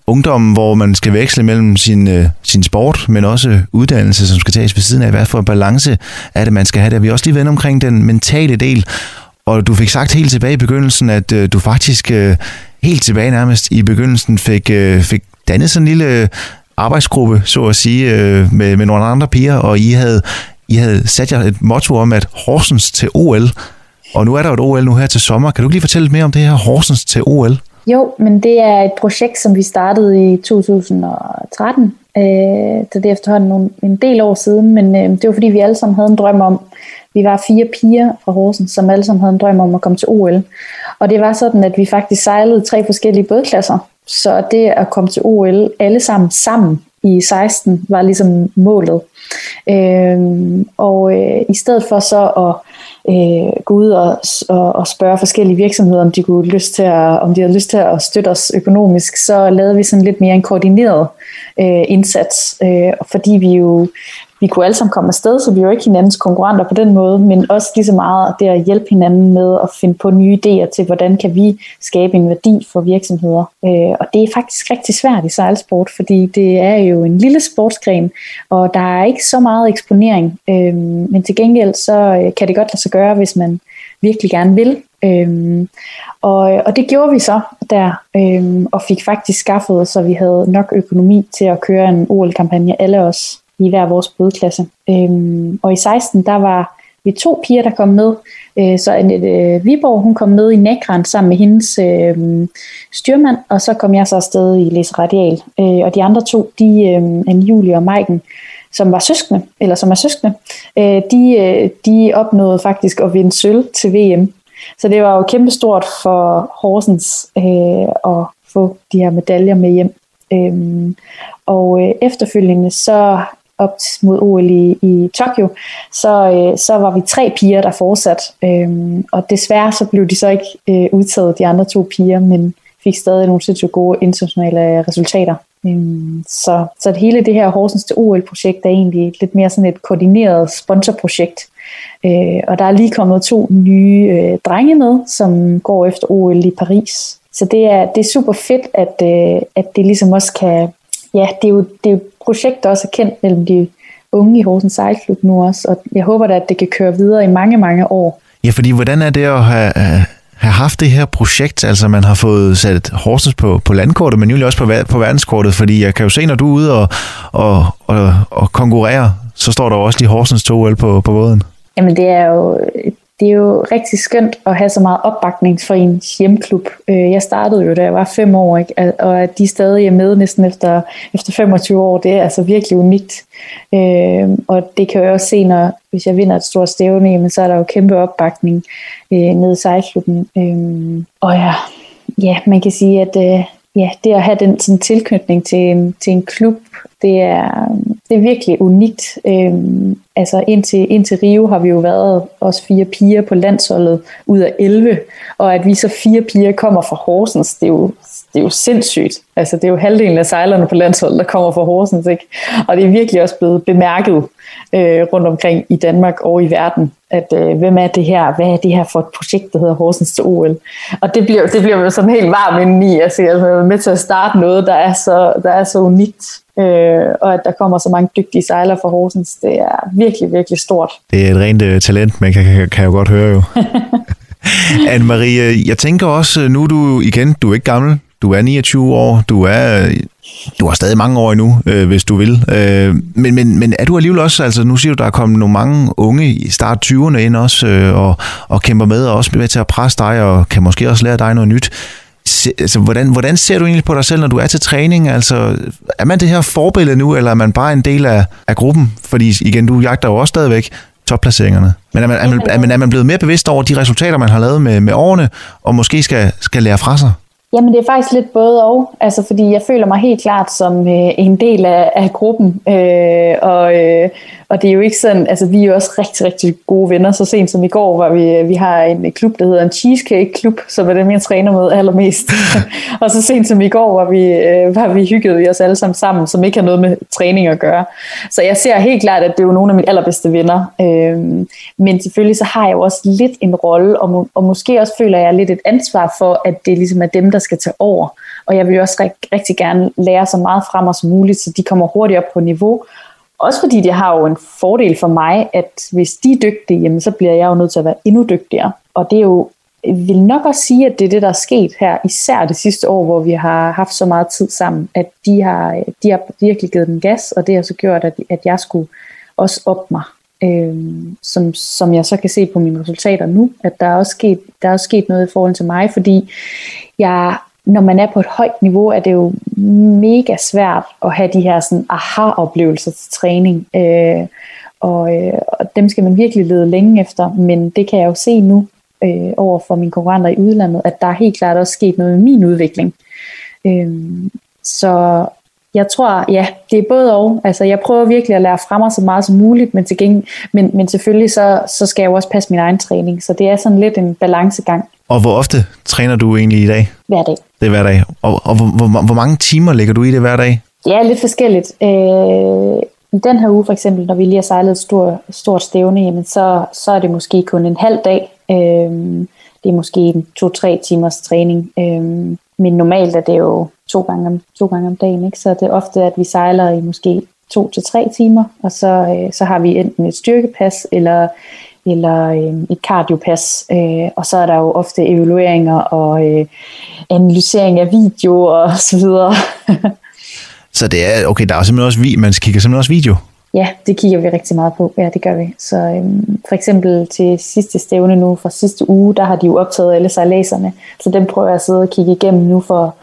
ungdommen, hvor man skal veksle mellem sin, øh, sin sport, men også uddannelse, som skal tages ved siden af. Hvad for en balance er det, man skal have der? Vi er også lige vendt omkring den mentale del, og du fik sagt helt tilbage i begyndelsen, at øh, du faktisk øh, helt tilbage nærmest i begyndelsen fik, øh, fik dannet sådan en lille arbejdsgruppe, så at sige, øh, med, med nogle andre piger, og I havde, I havde sat jer et motto om, at Horsens til OL, og nu er der jo et OL nu her til sommer. Kan du lige fortælle lidt mere om det her Horsens til OL? Jo, men det er et projekt, som vi startede i 2013. Øh, så det er efterhånden nogle, en del år siden, men øh, det var fordi, vi alle sammen havde en drøm om, vi var fire piger fra Horsens, som alle sammen havde en drøm om at komme til OL. Og det var sådan, at vi faktisk sejlede tre forskellige bådklasser. Så det at komme til OL alle sammen sammen i 16 var ligesom målet. Øh, og øh, i stedet for så at øh, gå ud og, og, og spørge forskellige virksomheder, om de, kunne lyst til at, om de havde lyst til at støtte os økonomisk, så lavede vi sådan lidt mere en koordineret øh, indsats, øh, fordi vi jo vi kunne alle sammen komme afsted, så vi var ikke hinandens konkurrenter på den måde, men også lige så meget det at hjælpe hinanden med at finde på nye idéer til, hvordan kan vi skabe en værdi for virksomheder. Øh, og det er faktisk rigtig svært i sejlsport, fordi det er jo en lille sportsgren, og der er ikke så meget eksponering, øh, men til gengæld så øh, kan det godt lade sig gøre, hvis man virkelig gerne vil. Øhm, og, og det gjorde vi så der, øhm, og fik faktisk skaffet, så vi havde nok økonomi til at køre en OL-kampagne, alle os i hver vores bådklasse. Øhm, og i 16, der var vi to piger, der kom med. Øh, så Annette øh, Viborg, hun kom med i Nækran sammen med hendes øh, styrmand, og så kom jeg så afsted i Læs Radial. Øh, og de andre to, de, øh, Anne Julie og Maiken, som var søskende, eller som er søskende, øh, de, øh, de opnåede faktisk at vinde sølv til VM. Så det var jo kæmpestort for Horsens øh, at få de her medaljer med hjem. Øhm, og øh, efterfølgende så op mod OL i, i Tokyo, så, øh, så var vi tre piger, der fortsat. Øh, og desværre så blev de så ikke øh, udtaget, de andre to piger, men fik stadig nogle sindssygt gode internationale resultater. Øhm, så, så det hele det her Horsens til OL-projekt er egentlig lidt mere sådan et koordineret sponsorprojekt. Øh, og der er lige kommet to nye øh, drenge med, som går efter OL i Paris. Så det er, det er super fedt, at, øh, at det ligesom også kan ja, det er jo, det er jo projekt, der også er kendt mellem de unge i Horsens Sejlklub nu også, og jeg håber da, at det kan køre videre i mange, mange år. Ja, fordi hvordan er det at have, have haft det her projekt, altså man har fået sat Horsens på, på landkortet, men jo også på, på verdenskortet, fordi jeg kan jo se, når du er ude og, og, og, og konkurrere, så står der jo også lige Horsens 2 på, på båden. Jamen det er jo det er jo rigtig skønt at have så meget opbakning for ens hjemklub. Øh, jeg startede jo, da jeg var fem år, ikke? og at de stadig er med næsten efter, efter 25 år, det er altså virkelig unikt. Øh, og det kan jeg også se, når hvis jeg vinder et stort stævne, så er der jo kæmpe opbakning øh, nede i sejlklubben. Og ja, ja, man kan sige, at ja, det at have den sådan, tilknytning til en, til en klub, det er, det er virkelig unikt. Øhm, altså indtil, indtil Rio har vi jo været os fire piger på landsholdet ud af 11, og at vi så fire piger kommer fra Horsens, det er jo, det er jo sindssygt. Altså det er jo halvdelen af sejlerne på landsholdet, der kommer fra Horsens, ikke? Og det er virkelig også blevet bemærket øh, rundt omkring i Danmark og i verden, at øh, hvem er det her, hvad er det her for et projekt, der hedder Horsens til OL? Og det bliver, det bliver jo sådan helt varm indeni, altså jeg er med til at starte noget, der er så, der er så unikt, øh, og at der kommer så mange dygtige sejlere fra Horsens, det er virkelig, virkelig stort. Det er et rent uh, talent, man kan, kan, kan jo godt høre jo. Anne-Marie, jeg tænker også, nu er du igen, du er ikke gammel, du er 29 år, du er du har stadig mange år endnu, øh, hvis du vil. Øh, men, men, men er du alligevel også, altså nu siger du, der er kommet nogle mange unge i start 20'erne ind også, øh, og, og kæmper med, og også med til at presse dig, og kan måske også lære dig noget nyt. Se, altså, hvordan, hvordan ser du egentlig på dig selv, når du er til træning? Altså, er man det her forbillede nu, eller er man bare en del af, af gruppen? Fordi igen, du jagter jo også stadigvæk topplaceringerne. Men er man, er, man, er, man, er man blevet mere bevidst over de resultater, man har lavet med, med årene, og måske skal, skal lære fra sig? Jamen det er faktisk lidt både og, altså fordi jeg føler mig helt klart som øh, en del af, af gruppen, øh, og, øh, og det er jo ikke sådan, altså vi er jo også rigtig, rigtig gode venner, så sent som i går var vi, vi har en klub, der hedder en Cheesecake Klub, som er dem jeg træner med allermest, og så sent som i går var vi, øh, var vi hygget vi os alle sammen sammen, som ikke har noget med træning at gøre. Så jeg ser helt klart, at det er jo nogle af mine allerbedste venner, øh, men selvfølgelig så har jeg jo også lidt en rolle, og, må, og måske også føler jeg lidt et ansvar for, at det ligesom er dem, der skal tage over. Og jeg vil også rigtig, rigtig gerne lære så meget frem som muligt, så de kommer hurtigt op på niveau. Også fordi det har jo en fordel for mig, at hvis de er dygtige, jamen, så bliver jeg jo nødt til at være endnu dygtigere. Og det er jo, jeg vil nok også sige, at det er det, der er sket her, især det sidste år, hvor vi har haft så meget tid sammen, at de har, de har virkelig givet den gas, og det har så gjort, at, at jeg skulle også op mig øh, som, som jeg så kan se på mine resultater nu, at der er også sket, der er også sket noget i forhold til mig, fordi jeg, når man er på et højt niveau, er det jo mega svært at have de her sådan aha-oplevelser til træning. Øh, og, øh, og dem skal man virkelig lede længe efter, men det kan jeg jo se nu øh, over for mine konkurrenter i udlandet, at der er helt klart også sket noget med min udvikling. Øh, så jeg tror, ja, det er både og. Altså, jeg prøver virkelig at lære fra mig så meget som muligt, men, til gengæld, men, men selvfølgelig så, så skal jeg jo også passe min egen træning. Så det er sådan lidt en balancegang. Og hvor ofte træner du egentlig i dag? Hver dag. Det er hver dag. Og, og hvor, hvor, hvor mange timer lægger du i det hver dag? Ja, lidt forskelligt. Øh, I den her uge for eksempel, når vi lige har sejlet et stort, stort stævne, jamen så, så er det måske kun en halv dag. Øh, det er måske en to-tre timers træning. Øh, men normalt er det jo to gange om, to gange om dagen, ikke? så det er ofte, at vi sejler i måske to til tre timer, og så, øh, så har vi enten et styrkepas eller eller øh, et cardiopas, øh, og så er der jo ofte evalueringer og øh, analysering af video og så videre. så det er, okay, der er simpelthen også, man kigger simpelthen også video? Ja, det kigger vi rigtig meget på. Ja, det gør vi. Så øhm, for eksempel til sidste stævne nu fra sidste uge, der har de jo optaget alle sejladserne. Så dem prøver jeg at sidde og kigge igennem nu for,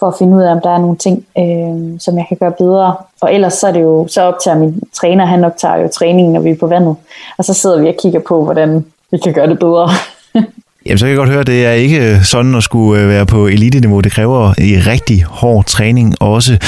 for at finde ud af, om der er nogle ting, øh, som jeg kan gøre bedre. Og ellers så er det jo, så optager min træner, han optager jo træningen, når vi er på vandet. Og så sidder vi og kigger på, hvordan vi kan gøre det bedre. Jamen, så kan jeg godt høre, at det er ikke sådan at skulle øh, være på elite-niveau. Det kræver i rigtig hård træning også.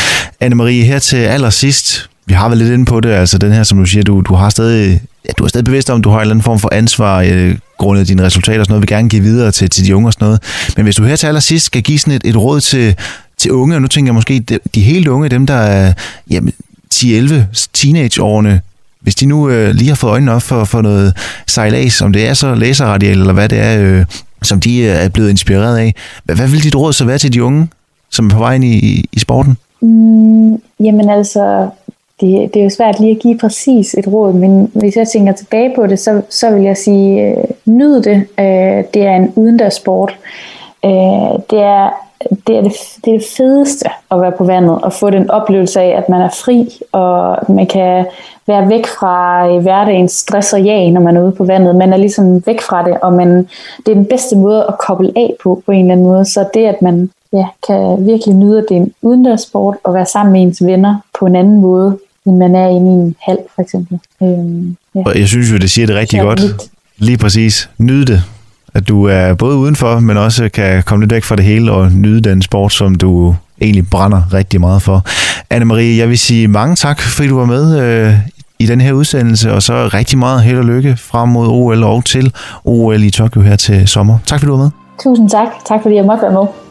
Anne-Marie, her til allersidst, vi har været lidt inde på det, altså den her, som du siger, du, du har stadig, ja, du er stadig bevidst om, du har en eller anden form for ansvar øh, grundet dine resultater og sådan noget, vi gerne give videre til, til de unge og sådan noget. Men hvis du her til allersidst skal give sådan et, et råd til, til unge, og nu tænker jeg måske de, de helt unge, dem der er jamen, 10-11 teenageårene, hvis de nu øh, lige har fået øjnene op for, for noget sejlads, om det er så laserradial, eller hvad det er, øh, som de øh, er blevet inspireret af, hvad, hvad vil dit råd så være til de unge, som er på vej ind i, i sporten? Mm, jamen altså, det, det er jo svært lige at give præcis et råd, men hvis jeg tænker tilbage på det, så, så vil jeg sige, øh, nyd det. Øh, det er en udendørssport. Øh, det, er, det, er det, det er det fedeste at være på vandet og få den oplevelse af, at man er fri, og man kan være væk fra øh, hverdagens stress og jag, når man er ude på vandet. Man er ligesom væk fra det, og man, det er den bedste måde at koble af på, på en eller anden måde. Så det, at man ja, kan virkelig nyde, at det er en udendørssport, og være sammen med ens venner på en anden måde, end man er inde i en hal, for eksempel. Øhm, ja. Jeg synes jo, det siger det rigtig godt. Lige præcis. Nyd det. At du er både udenfor, men også kan komme lidt væk fra det hele og nyde den sport, som du egentlig brænder rigtig meget for. Anne-Marie, jeg vil sige mange tak, fordi du var med øh, i den her udsendelse, og så rigtig meget held og lykke frem mod OL og til OL i Tokyo her til sommer. Tak fordi du var med. Tusind tak. Tak fordi jeg måtte være med.